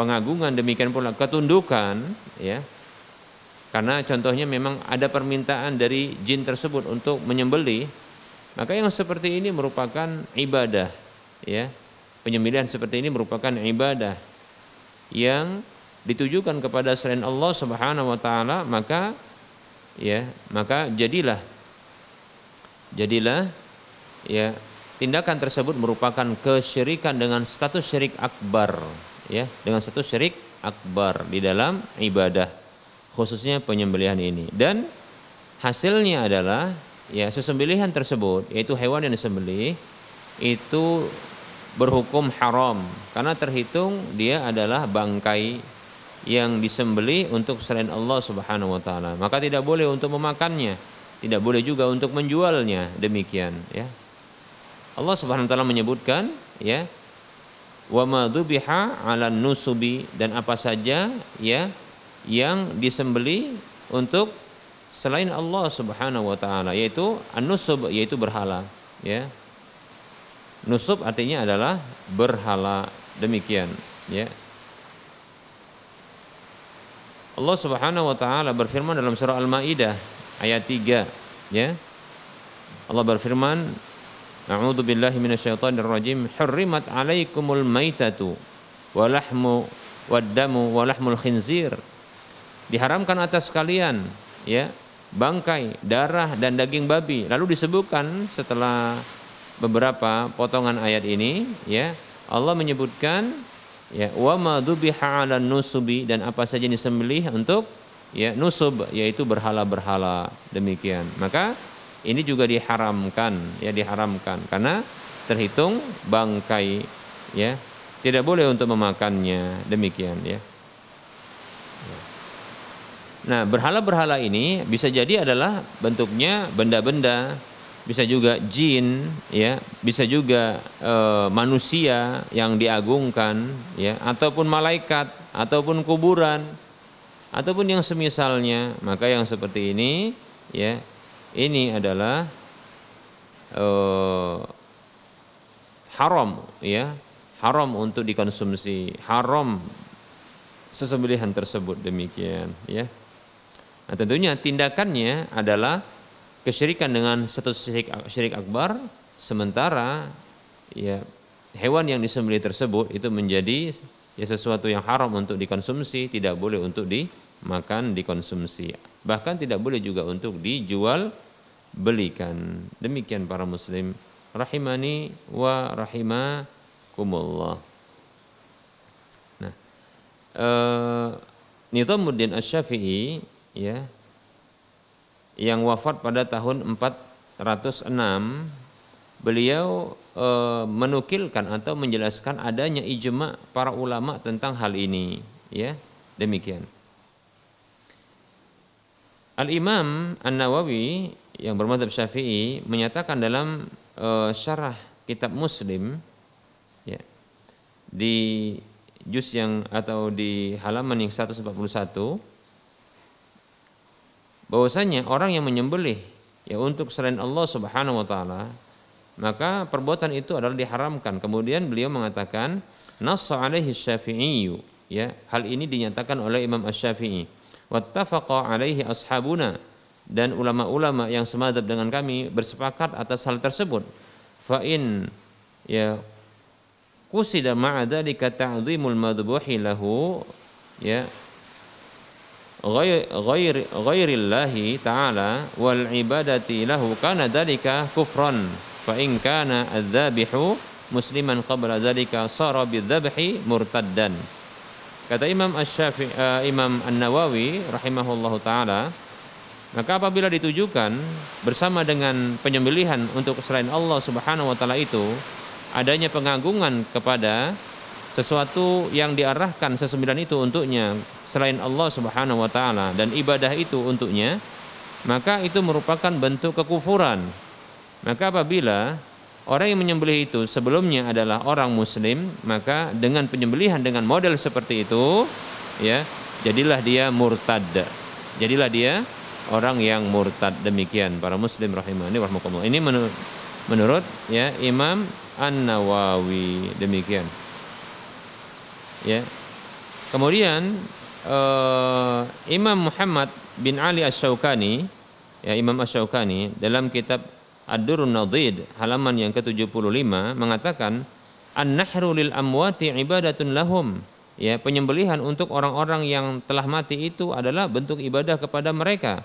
pengagungan demikian pula ketundukan ya karena contohnya memang ada permintaan dari jin tersebut untuk menyembeli, maka yang seperti ini merupakan ibadah, ya. Penyembelihan seperti ini merupakan ibadah yang ditujukan kepada selain Allah Subhanahu wa taala, maka ya, maka jadilah jadilah ya tindakan tersebut merupakan kesyirikan dengan status syirik akbar ya dengan status syirik akbar di dalam ibadah khususnya penyembelihan ini. Dan hasilnya adalah ya sesembelihan tersebut yaitu hewan yang disembelih itu berhukum haram. Karena terhitung dia adalah bangkai yang disembelih untuk selain Allah Subhanahu wa taala. Maka tidak boleh untuk memakannya tidak boleh juga untuk menjualnya demikian ya Allah Subhanahu wa taala menyebutkan ya wa ma 'ala nusubi dan apa saja ya yang disembeli untuk selain Allah Subhanahu wa taala yaitu an-nusub yaitu berhala ya. Nusub artinya adalah berhala demikian ya. Allah Subhanahu wa taala berfirman dalam surah Al-Maidah ayat 3 ya. Allah berfirman A'udzu billahi minasyaitonir rajim. Hurrimat 'alaikumul maitatu wa lahmu wad damu wa lahmul khinzir diharamkan atas kalian ya bangkai, darah dan daging babi. Lalu disebutkan setelah beberapa potongan ayat ini ya Allah menyebutkan ya wa ma dzubiha 'ala nusubi dan apa saja yang disembelih untuk ya nusub yaitu berhala-berhala demikian. Maka ini juga diharamkan ya diharamkan karena terhitung bangkai ya tidak boleh untuk memakannya demikian ya. Nah, berhala-berhala ini bisa jadi adalah bentuknya benda-benda, bisa juga jin, ya, bisa juga e, manusia yang diagungkan, ya, ataupun malaikat, ataupun kuburan, ataupun yang semisalnya. Maka yang seperti ini, ya, ini adalah e, haram, ya, haram untuk dikonsumsi, haram sesembelihan tersebut demikian, ya. Nah, tentunya tindakannya adalah kesyirikan dengan satu syirik, syirik akbar sementara ya hewan yang disembelih tersebut itu menjadi ya sesuatu yang haram untuk dikonsumsi, tidak boleh untuk dimakan, dikonsumsi. Bahkan tidak boleh juga untuk dijual belikan. Demikian para muslim rahimani wa rahimakumullah. Nah, eh, Nizamuddin Asy-Syafi'i ya yang wafat pada tahun 406 beliau e, menukilkan atau menjelaskan adanya ijma para ulama tentang hal ini ya demikian Al-Imam An-Nawawi yang bermadhab Syafi'i menyatakan dalam uh, syarah kitab Muslim ya, di juz yang atau di halaman yang 141 bahwasanya orang yang menyembelih ya untuk selain Allah Subhanahu wa taala maka perbuatan itu adalah diharamkan. Kemudian beliau mengatakan nassa alaihi syafi'i ya hal ini dinyatakan oleh Imam Asy-Syafi'i wattafaqa alaihi ashabuna. Dan ulama-ulama yang semadab dengan kami bersepakat atas hal tersebut. Fa in ya kusida ma'a dzalika ta'dhimul madbuhi lahu ya ghair ghairillahi ta'ala wal ibadati lahu kana dzalika kufran. Fa in kana adzabihu musliman qabla dzalika sara bidzabhi murtaddan Kata Imam Asy-Syafi'i uh, Imam An-Nawawi rahimahullahu taala, maka apabila ditujukan bersama dengan penyembelihan untuk selain Allah Subhanahu wa taala itu adanya pengagungan kepada sesuatu yang diarahkan sesembilan itu untuknya selain Allah Subhanahu wa taala dan ibadah itu untuknya maka itu merupakan bentuk kekufuran. Maka apabila Orang yang menyembelih itu sebelumnya adalah orang muslim, maka dengan penyembelihan dengan model seperti itu, ya, jadilah dia murtad. Jadilah dia orang yang murtad demikian para muslim rahimani rahmakumullah. Ini menurut menurut ya Imam An-Nawawi demikian. Ya. Kemudian uh, Imam Muhammad bin Ali Asy-Syaukani ya Imam Asy-Syaukani dalam kitab Ad-Durrun Nadid halaman yang ke-75 mengatakan an-nahru lil amwati ibadatun lahum. Ya penyembelihan untuk orang-orang yang telah mati itu adalah bentuk ibadah kepada mereka.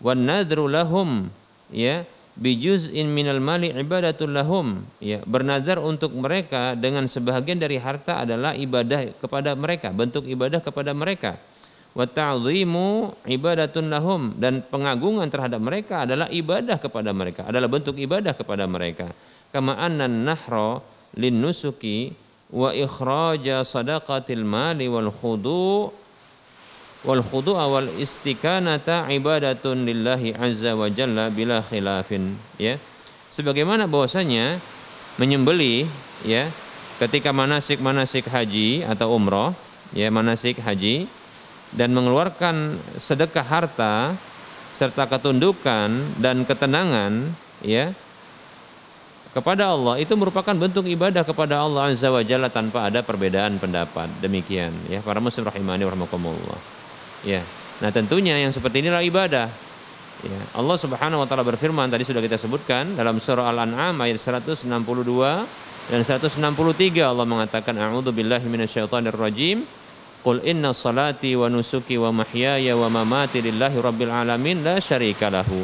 Wan nadru lahum. Ya bijuz'in minal mali ibadatul lahum. Ya bernazar untuk mereka dengan sebahagian dari harta adalah ibadah kepada mereka bentuk ibadah kepada mereka wa ta'dhimu ibadatun lahum. Dan pengagungan terhadap mereka adalah ibadah kepada mereka adalah bentuk ibadah kepada mereka. Kama annan nahra lin nusuki wa ikhraja sadaqatil mali wal khudu wal khudu wal istikanata ibadatun lillahi azza wa jalla bila khilafin ya. Sebagaimana bahwasanya menyembeli ya ketika manasik-manasik haji atau umroh ya manasik haji dan mengeluarkan sedekah harta serta ketundukan dan ketenangan ya kepada Allah itu merupakan bentuk ibadah kepada Allah Azza wa Jalla tanpa ada perbedaan pendapat. Demikian ya para muslim rahimani warahmatullah. Ya. Nah, tentunya yang seperti inilah ibadah. Ya, Allah Subhanahu wa taala berfirman tadi sudah kita sebutkan dalam surah Al-An'am ayat 162 dan 163 Allah mengatakan a'udzu billahi minasyaitonir rajim Qul inna salati wa nusuki wa mahyaya wa mamati lillahi rabbil alamin la syarika lahu.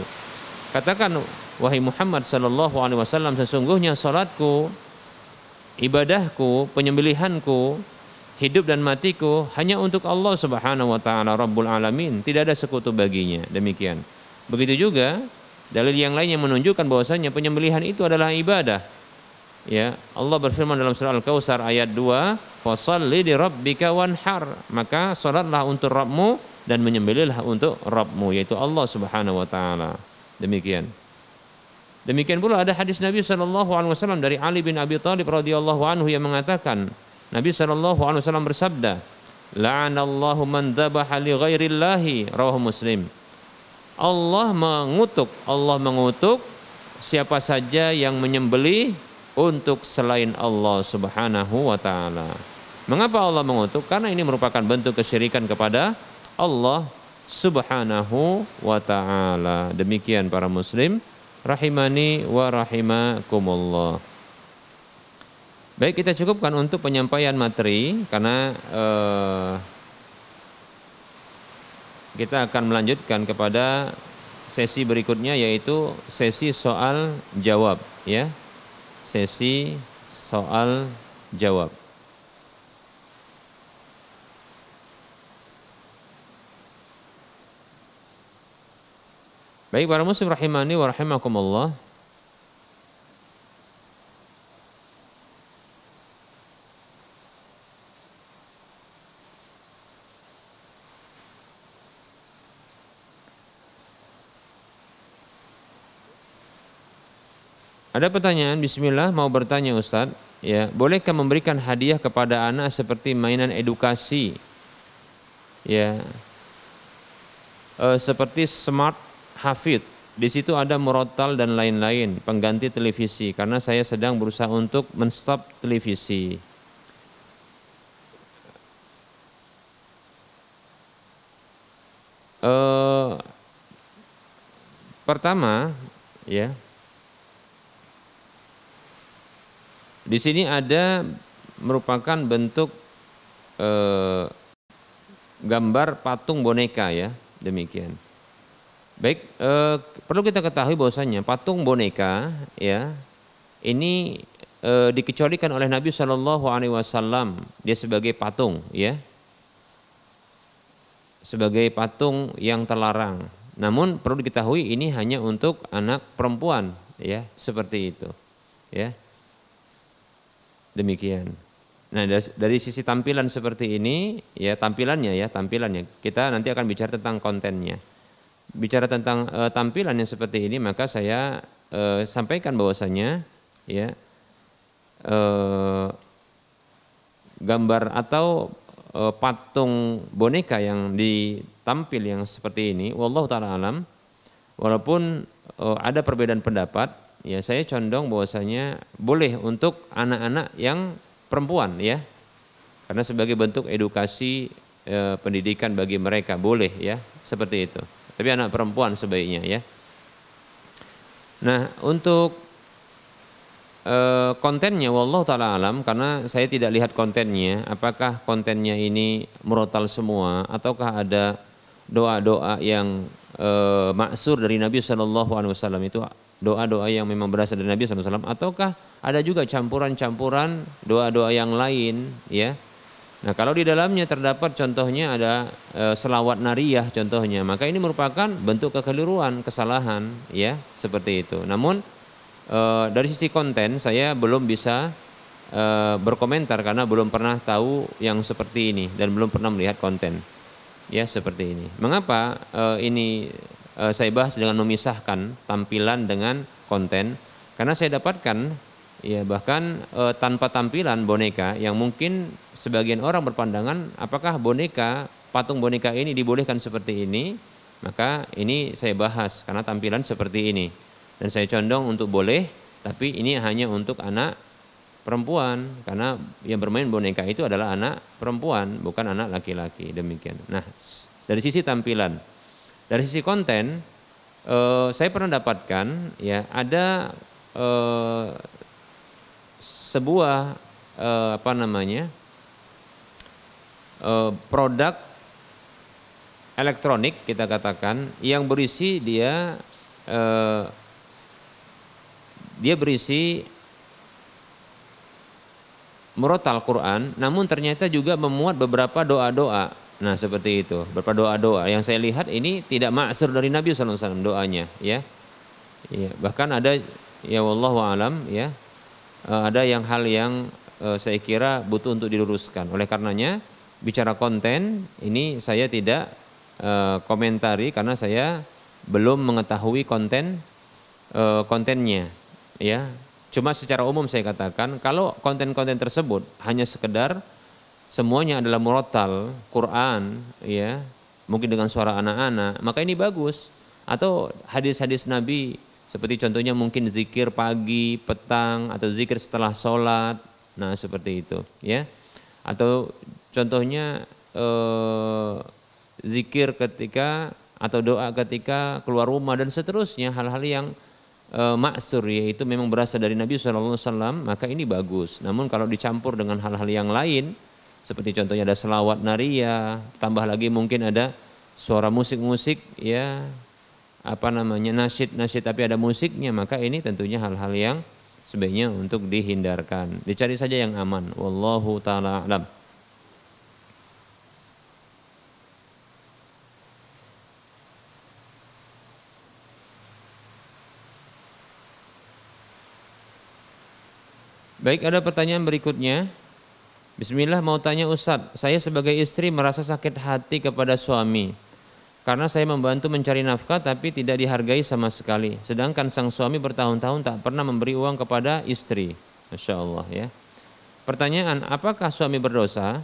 Katakan wahai Muhammad sallallahu alaihi wasallam sesungguhnya salatku, ibadahku, penyembelihanku, hidup dan matiku hanya untuk Allah Subhanahu wa taala Rabbul alamin, tidak ada sekutu baginya. Demikian. Begitu juga dalil yang lain yang menunjukkan bahwasanya penyembelihan itu adalah ibadah. Ya, Allah berfirman dalam surah Al-Kautsar ayat 2, fasalli di rabbika wanhar. Maka salatlah untuk Rabbmu dan menyembelihlah untuk Rabbmu yaitu Allah Subhanahu wa taala. Demikian. Demikian pula ada hadis Nabi sallallahu alaihi wasallam dari Ali bin Abi Thalib radhiyallahu anhu yang mengatakan Nabi sallallahu alaihi wasallam bersabda la'anallahu man dzabaha li ghairillahi. Rawahu Muslim. Allah mengutuk Allah mengutuk siapa saja yang menyembelih untuk selain Allah Subhanahu wa taala Mengapa Allah mengutuk? Karena ini merupakan bentuk kesyirikan kepada Allah Subhanahu wa taala. Demikian para muslim rahimani wa rahimakumullah. Baik kita cukupkan untuk penyampaian materi karena eh, kita akan melanjutkan kepada sesi berikutnya yaitu sesi soal jawab ya. Sesi soal jawab. Baik para muslim rahimani wa rahimakumullah. Ada pertanyaan, Bismillah mau bertanya Ustadz, ya bolehkah memberikan hadiah kepada anak seperti mainan edukasi, ya. E, seperti smart hafid, di situ ada murotal dan lain-lain, pengganti televisi, karena saya sedang berusaha untuk menstop televisi. E, pertama, ya Di sini ada merupakan bentuk eh, gambar patung boneka ya, demikian. Baik, eh, perlu kita ketahui bahwasanya patung boneka ya ini eh, dikecualikan oleh Nabi Shallallahu Alaihi Wasallam dia sebagai patung ya, sebagai patung yang terlarang. Namun perlu diketahui ini hanya untuk anak perempuan ya seperti itu ya Demikian. Nah dari, sisi tampilan seperti ini, ya tampilannya ya tampilannya. Kita nanti akan bicara tentang kontennya. Bicara tentang e, tampilan yang seperti ini, maka saya e, sampaikan bahwasanya ya e, gambar atau e, patung boneka yang ditampil yang seperti ini, wallahu taala alam, walaupun e, ada perbedaan pendapat, ya saya condong bahwasanya boleh untuk anak-anak yang perempuan ya. Karena sebagai bentuk edukasi e, pendidikan bagi mereka boleh ya. Seperti itu. Tapi anak perempuan sebaiknya ya. Nah untuk e, kontennya wallahu taala alam karena saya tidak lihat kontennya apakah kontennya ini murotal semua ataukah ada doa-doa yang e, maksur dari Nabi Shallallahu Alaihi Wasallam itu doa-doa yang memang berasal dari Nabi SAW ataukah ada juga campuran-campuran doa-doa yang lain ya? Nah kalau di dalamnya terdapat contohnya ada e, selawat nariyah contohnya maka ini merupakan bentuk kekeliruan kesalahan ya seperti itu. Namun e, dari sisi konten saya belum bisa e, berkomentar karena belum pernah tahu yang seperti ini dan belum pernah melihat konten ya seperti ini. Mengapa e, ini Eh, saya bahas dengan memisahkan tampilan dengan konten. Karena saya dapatkan ya bahkan e, tanpa tampilan boneka yang mungkin sebagian orang berpandangan apakah boneka patung boneka ini dibolehkan seperti ini? Maka ini saya bahas karena tampilan seperti ini. Dan saya condong untuk boleh tapi ini hanya untuk anak perempuan. Karena yang bermain boneka itu adalah anak perempuan bukan anak laki-laki. Demikian. Nah dari sisi tampilan dari sisi konten, eh, saya pernah dapatkan ya ada eh, sebuah eh, apa namanya eh, produk elektronik kita katakan yang berisi dia eh, dia berisi murotal Quran, namun ternyata juga memuat beberapa doa-doa Nah seperti itu, beberapa doa-doa yang saya lihat ini tidak maksur dari Nabi SAW doanya, ya. ya. Bahkan ada, ya wallahu alam, ya, eh, ada yang hal yang uh, saya kira butuh untuk diluruskan. Oleh karenanya bicara konten ini saya tidak uh, komentari karena saya belum mengetahui konten kontennya, ya. Cuma secara umum saya katakan kalau konten-konten tersebut hanya sekedar semuanya adalah murotal Quran ya mungkin dengan suara anak-anak maka ini bagus. Atau hadis-hadis Nabi seperti contohnya mungkin zikir pagi petang atau zikir setelah sholat nah seperti itu ya. Atau contohnya eh, zikir ketika atau doa ketika keluar rumah dan seterusnya hal-hal yang e, maksur yaitu memang berasal dari Nabi SAW maka ini bagus. Namun kalau dicampur dengan hal-hal yang lain seperti contohnya ada selawat naria, tambah lagi mungkin ada suara musik-musik ya apa namanya nasyid-nasyid tapi ada musiknya, maka ini tentunya hal-hal yang sebaiknya untuk dihindarkan. Dicari saja yang aman. Wallahu taala alam. Baik, ada pertanyaan berikutnya. Bismillah mau tanya Ustadz, saya sebagai istri merasa sakit hati kepada suami. karena saya membantu mencari nafkah tapi tidak dihargai sama sekali. Sedangkan sang suami bertahun-tahun tak pernah memberi uang kepada istri. Masya Allah ya. Pertanyaan, apakah suami berdosa?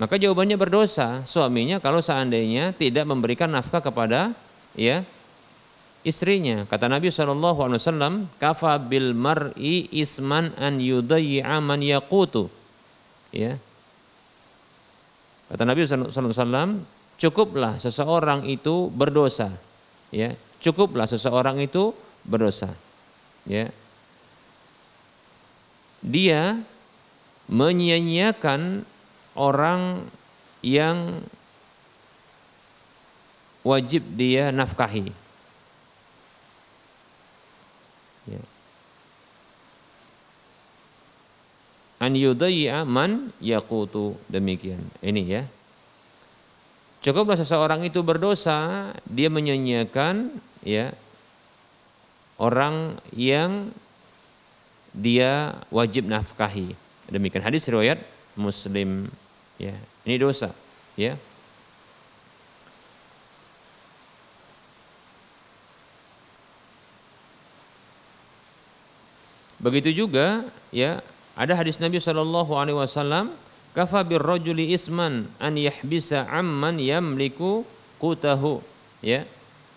Maka jawabannya berdosa. Suaminya kalau seandainya tidak memberikan nafkah kepada ya istrinya. Kata Nabi SAW, kafa bil mar'i isman an yudayyi'a man yaqutu. Ya. Kata Nabi SAW, cukuplah seseorang itu berdosa. Ya. Cukuplah seseorang itu berdosa. Ya. Dia menyia-nyiakan orang yang wajib dia nafkahi an yudayya man yaqutu demikian ini ya Cukuplah seseorang itu berdosa, dia menyanyiakan ya orang yang dia wajib nafkahi. Demikian hadis riwayat Muslim ya. Ini dosa ya. Begitu juga ya ada hadis Nabi Shallallahu Alaihi Wasallam kafa birrajuli isman an yahbisa amman yamliku qutahu. Ya.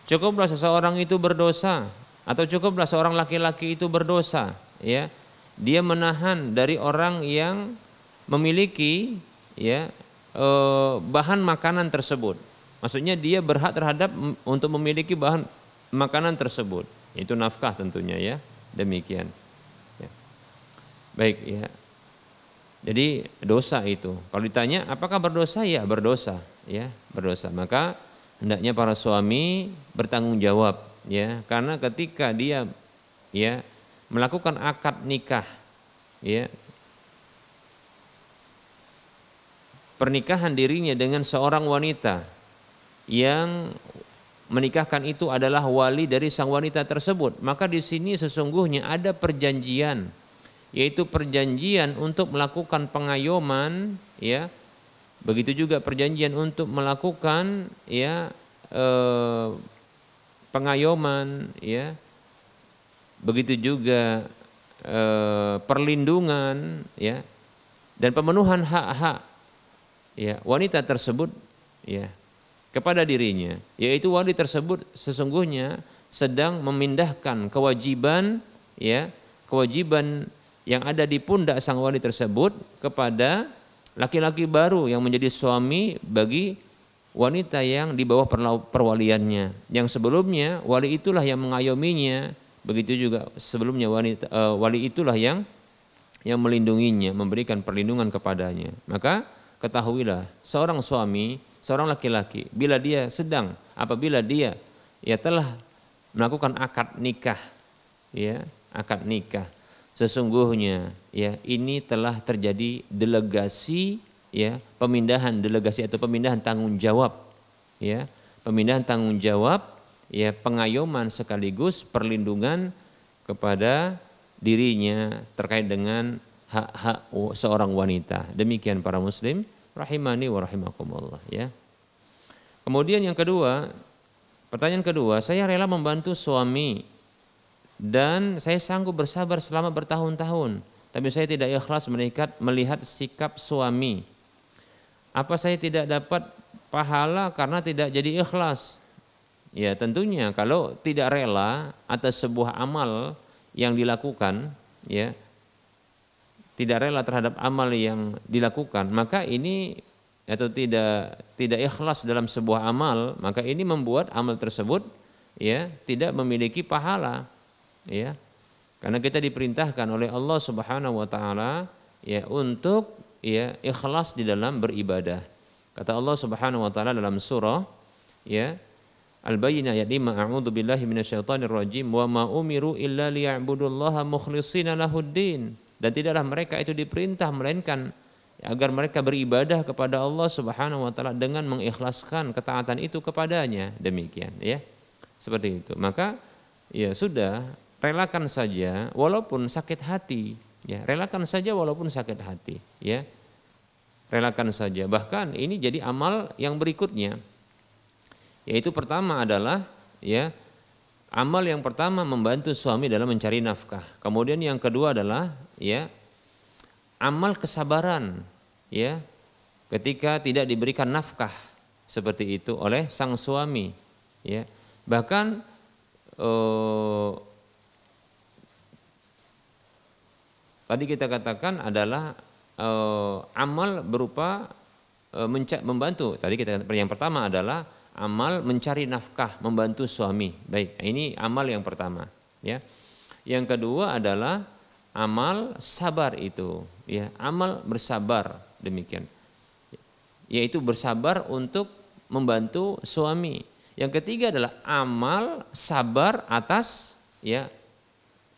Cukuplah seseorang itu berdosa atau cukuplah seorang laki-laki itu berdosa ya. Dia menahan dari orang yang memiliki ya eh, bahan makanan tersebut. Maksudnya dia berhak terhadap untuk memiliki bahan makanan tersebut. Itu nafkah tentunya ya. Demikian. Baik ya jadi dosa itu. Kalau ditanya apakah berdosa? Ya berdosa, ya berdosa. Maka hendaknya para suami bertanggung jawab, ya karena ketika dia ya melakukan akad nikah, ya pernikahan dirinya dengan seorang wanita yang menikahkan itu adalah wali dari sang wanita tersebut, maka di sini sesungguhnya ada perjanjian yaitu perjanjian untuk melakukan pengayoman ya. Begitu juga perjanjian untuk melakukan ya eh, pengayoman ya. Begitu juga eh, perlindungan ya dan pemenuhan hak-hak ya wanita tersebut ya kepada dirinya. Yaitu wali tersebut sesungguhnya sedang memindahkan kewajiban ya kewajiban yang ada di pundak sang wali tersebut kepada laki-laki baru yang menjadi suami bagi wanita yang di bawah perwaliannya. Yang sebelumnya wali itulah yang mengayominya, begitu juga sebelumnya wanita uh, wali itulah yang yang melindunginya, memberikan perlindungan kepadanya. Maka ketahuilah seorang suami, seorang laki-laki bila dia sedang apabila dia ya telah melakukan akad nikah ya, akad nikah sesungguhnya ya ini telah terjadi delegasi ya pemindahan delegasi atau pemindahan tanggung jawab ya pemindahan tanggung jawab ya pengayoman sekaligus perlindungan kepada dirinya terkait dengan hak-hak seorang wanita. Demikian para muslim rahimani wa rahimakumullah ya. Kemudian yang kedua pertanyaan kedua saya rela membantu suami dan saya sanggup bersabar selama bertahun-tahun. Tapi saya tidak ikhlas melihat melihat sikap suami. Apa saya tidak dapat pahala karena tidak jadi ikhlas? Ya tentunya kalau tidak rela atas sebuah amal yang dilakukan ya tidak rela terhadap amal yang dilakukan maka ini atau tidak tidak ikhlas dalam sebuah amal maka ini membuat amal tersebut ya tidak memiliki pahala ya. Karena kita diperintahkan oleh Allah Subhanahu wa taala ya untuk ya ikhlas di dalam beribadah. Kata Allah Subhanahu wa taala dalam surah ya Al-Bayyinah ayat 5 A'udzu billahi minasyaitonir rajim wa ma umiru illa liya'budullaha mukhlishina lahuddin. Dan tidaklah mereka itu diperintah melainkan agar mereka beribadah kepada Allah Subhanahu wa taala dengan mengikhlaskan ketaatan itu kepadanya. Demikian ya. Seperti itu. Maka ya sudah relakan saja walaupun sakit hati ya. Relakan saja walaupun sakit hati ya. Relakan saja. Bahkan ini jadi amal yang berikutnya. Yaitu pertama adalah ya amal yang pertama membantu suami dalam mencari nafkah. Kemudian yang kedua adalah ya amal kesabaran ya ketika tidak diberikan nafkah seperti itu oleh sang suami ya. Bahkan eh, tadi kita katakan adalah eh, amal berupa eh, membantu. Tadi kita yang pertama adalah amal mencari nafkah membantu suami. Baik ini amal yang pertama ya. Yang kedua adalah amal sabar itu ya. Amal bersabar demikian. Yaitu bersabar untuk membantu suami. Yang ketiga adalah amal sabar atas ya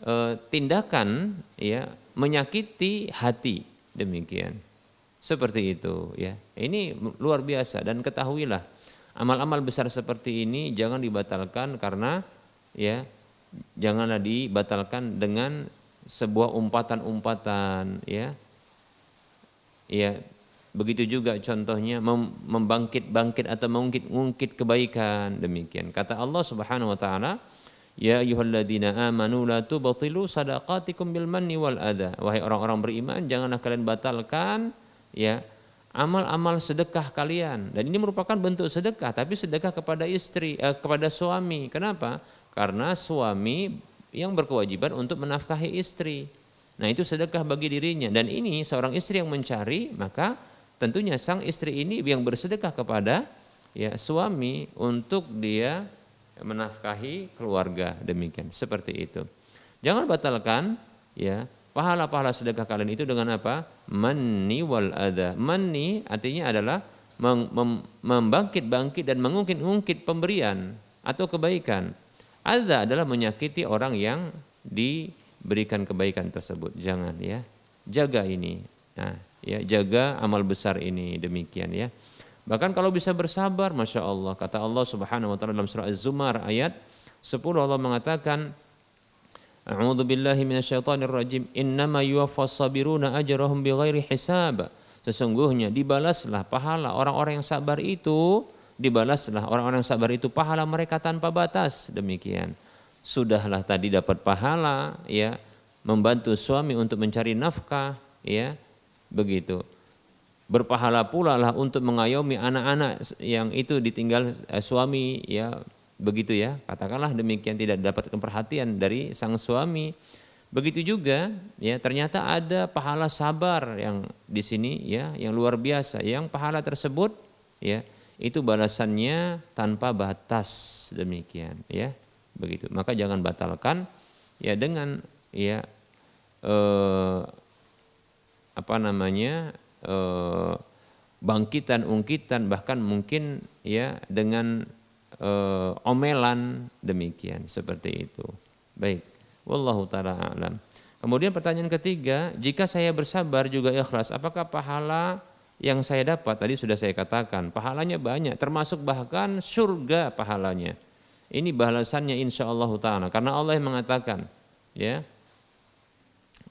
e, tindakan ya menyakiti hati. Demikian. Seperti itu ya. Ini luar biasa. Dan ketahuilah amal-amal besar seperti ini jangan dibatalkan karena ya janganlah dibatalkan dengan sebuah umpatan-umpatan ya. Ya begitu juga contohnya membangkit-bangkit atau mengungkit-ungkit kebaikan. Demikian. Kata Allah Subhanahu wa taala ya ayyuhalladzina amanu la tubtilu sadaqatikum bil manni wal adha. Wahai orang-orang beriman janganlah kalian batalkan ya amal-amal sedekah kalian. Dan ini merupakan bentuk sedekah tapi sedekah kepada istri eh, kepada suami. Kenapa? Karena suami yang berkewajiban untuk menafkahi istri. Nah itu sedekah bagi dirinya. Dan ini seorang istri yang mencari maka tentunya sang istri ini yang bersedekah kepada ya suami untuk dia menafkahi keluarga demikian seperti itu. Jangan batalkan ya pahala-pahala sedekah kalian itu dengan apa? Manni wal ada. Manni artinya adalah membangkit-bangkit dan mengungkit-ungkit pemberian atau kebaikan. Ada adalah menyakiti orang yang diberikan kebaikan tersebut. Jangan ya. Jaga ini. Nah, ya jaga amal besar ini demikian ya. Bahkan kalau bisa bersabar, masya Allah. Kata Allah Subhanahu Wa Taala dalam surah Az-Zumar ayat 10 Allah mengatakan, billahi rajim. Innama sabiruna hisab. Sesungguhnya dibalaslah pahala orang-orang yang sabar itu dibalaslah orang-orang sabar itu pahala mereka tanpa batas demikian sudahlah tadi dapat pahala ya membantu suami untuk mencari nafkah ya begitu berpahala pula lah untuk mengayomi anak-anak yang itu ditinggal eh, suami ya begitu ya. Katakanlah demikian tidak dapatkan perhatian dari sang suami. Begitu juga ya ternyata ada pahala sabar yang di sini ya yang luar biasa. Yang pahala tersebut ya itu balasannya tanpa batas demikian ya. Begitu. Maka jangan batalkan ya dengan ya eh, apa namanya eh, bangkitan ungkitan bahkan mungkin ya dengan eh, omelan demikian seperti itu. Baik. Wallahu taala alam. Kemudian pertanyaan ketiga jika saya bersabar juga ikhlas apakah pahala yang saya dapat? Tadi sudah saya katakan pahalanya banyak termasuk bahkan surga pahalanya. Ini balasannya insya Allah taala karena Allah yang mengatakan ya.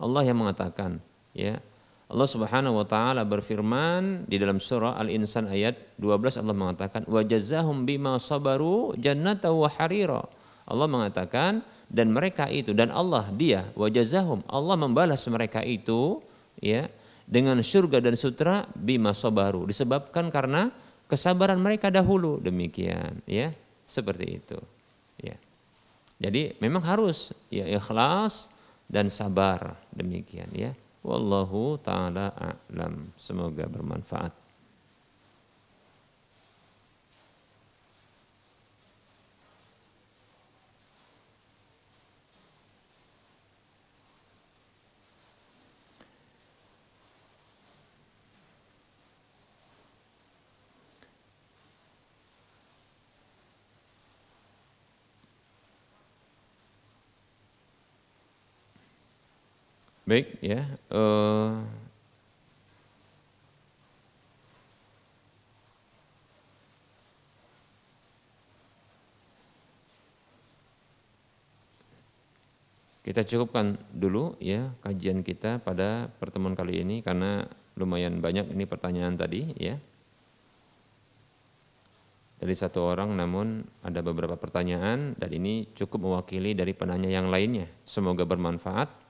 Allah yang mengatakan ya Allah Subhanahu wa taala berfirman di dalam surah Al-Insan ayat 12 Allah mengatakan wa jazahum bima sabaru jannata wa harira. Allah mengatakan dan mereka itu dan Allah dia wa jazahum Allah membalas mereka itu ya dengan surga dan sutra bima sobaru disebabkan karena kesabaran mereka dahulu. Demikian ya seperti itu ya. Jadi memang harus ya ikhlas dan sabar. Demikian ya wallahu taala a'lam. Semoga bermanfaat Baik ya. Uh, kita cukupkan dulu ya kajian kita pada pertemuan kali ini karena lumayan banyak ini pertanyaan tadi ya. dari satu orang namun ada beberapa pertanyaan dan ini cukup mewakili dari penanya yang lainnya. Semoga bermanfaat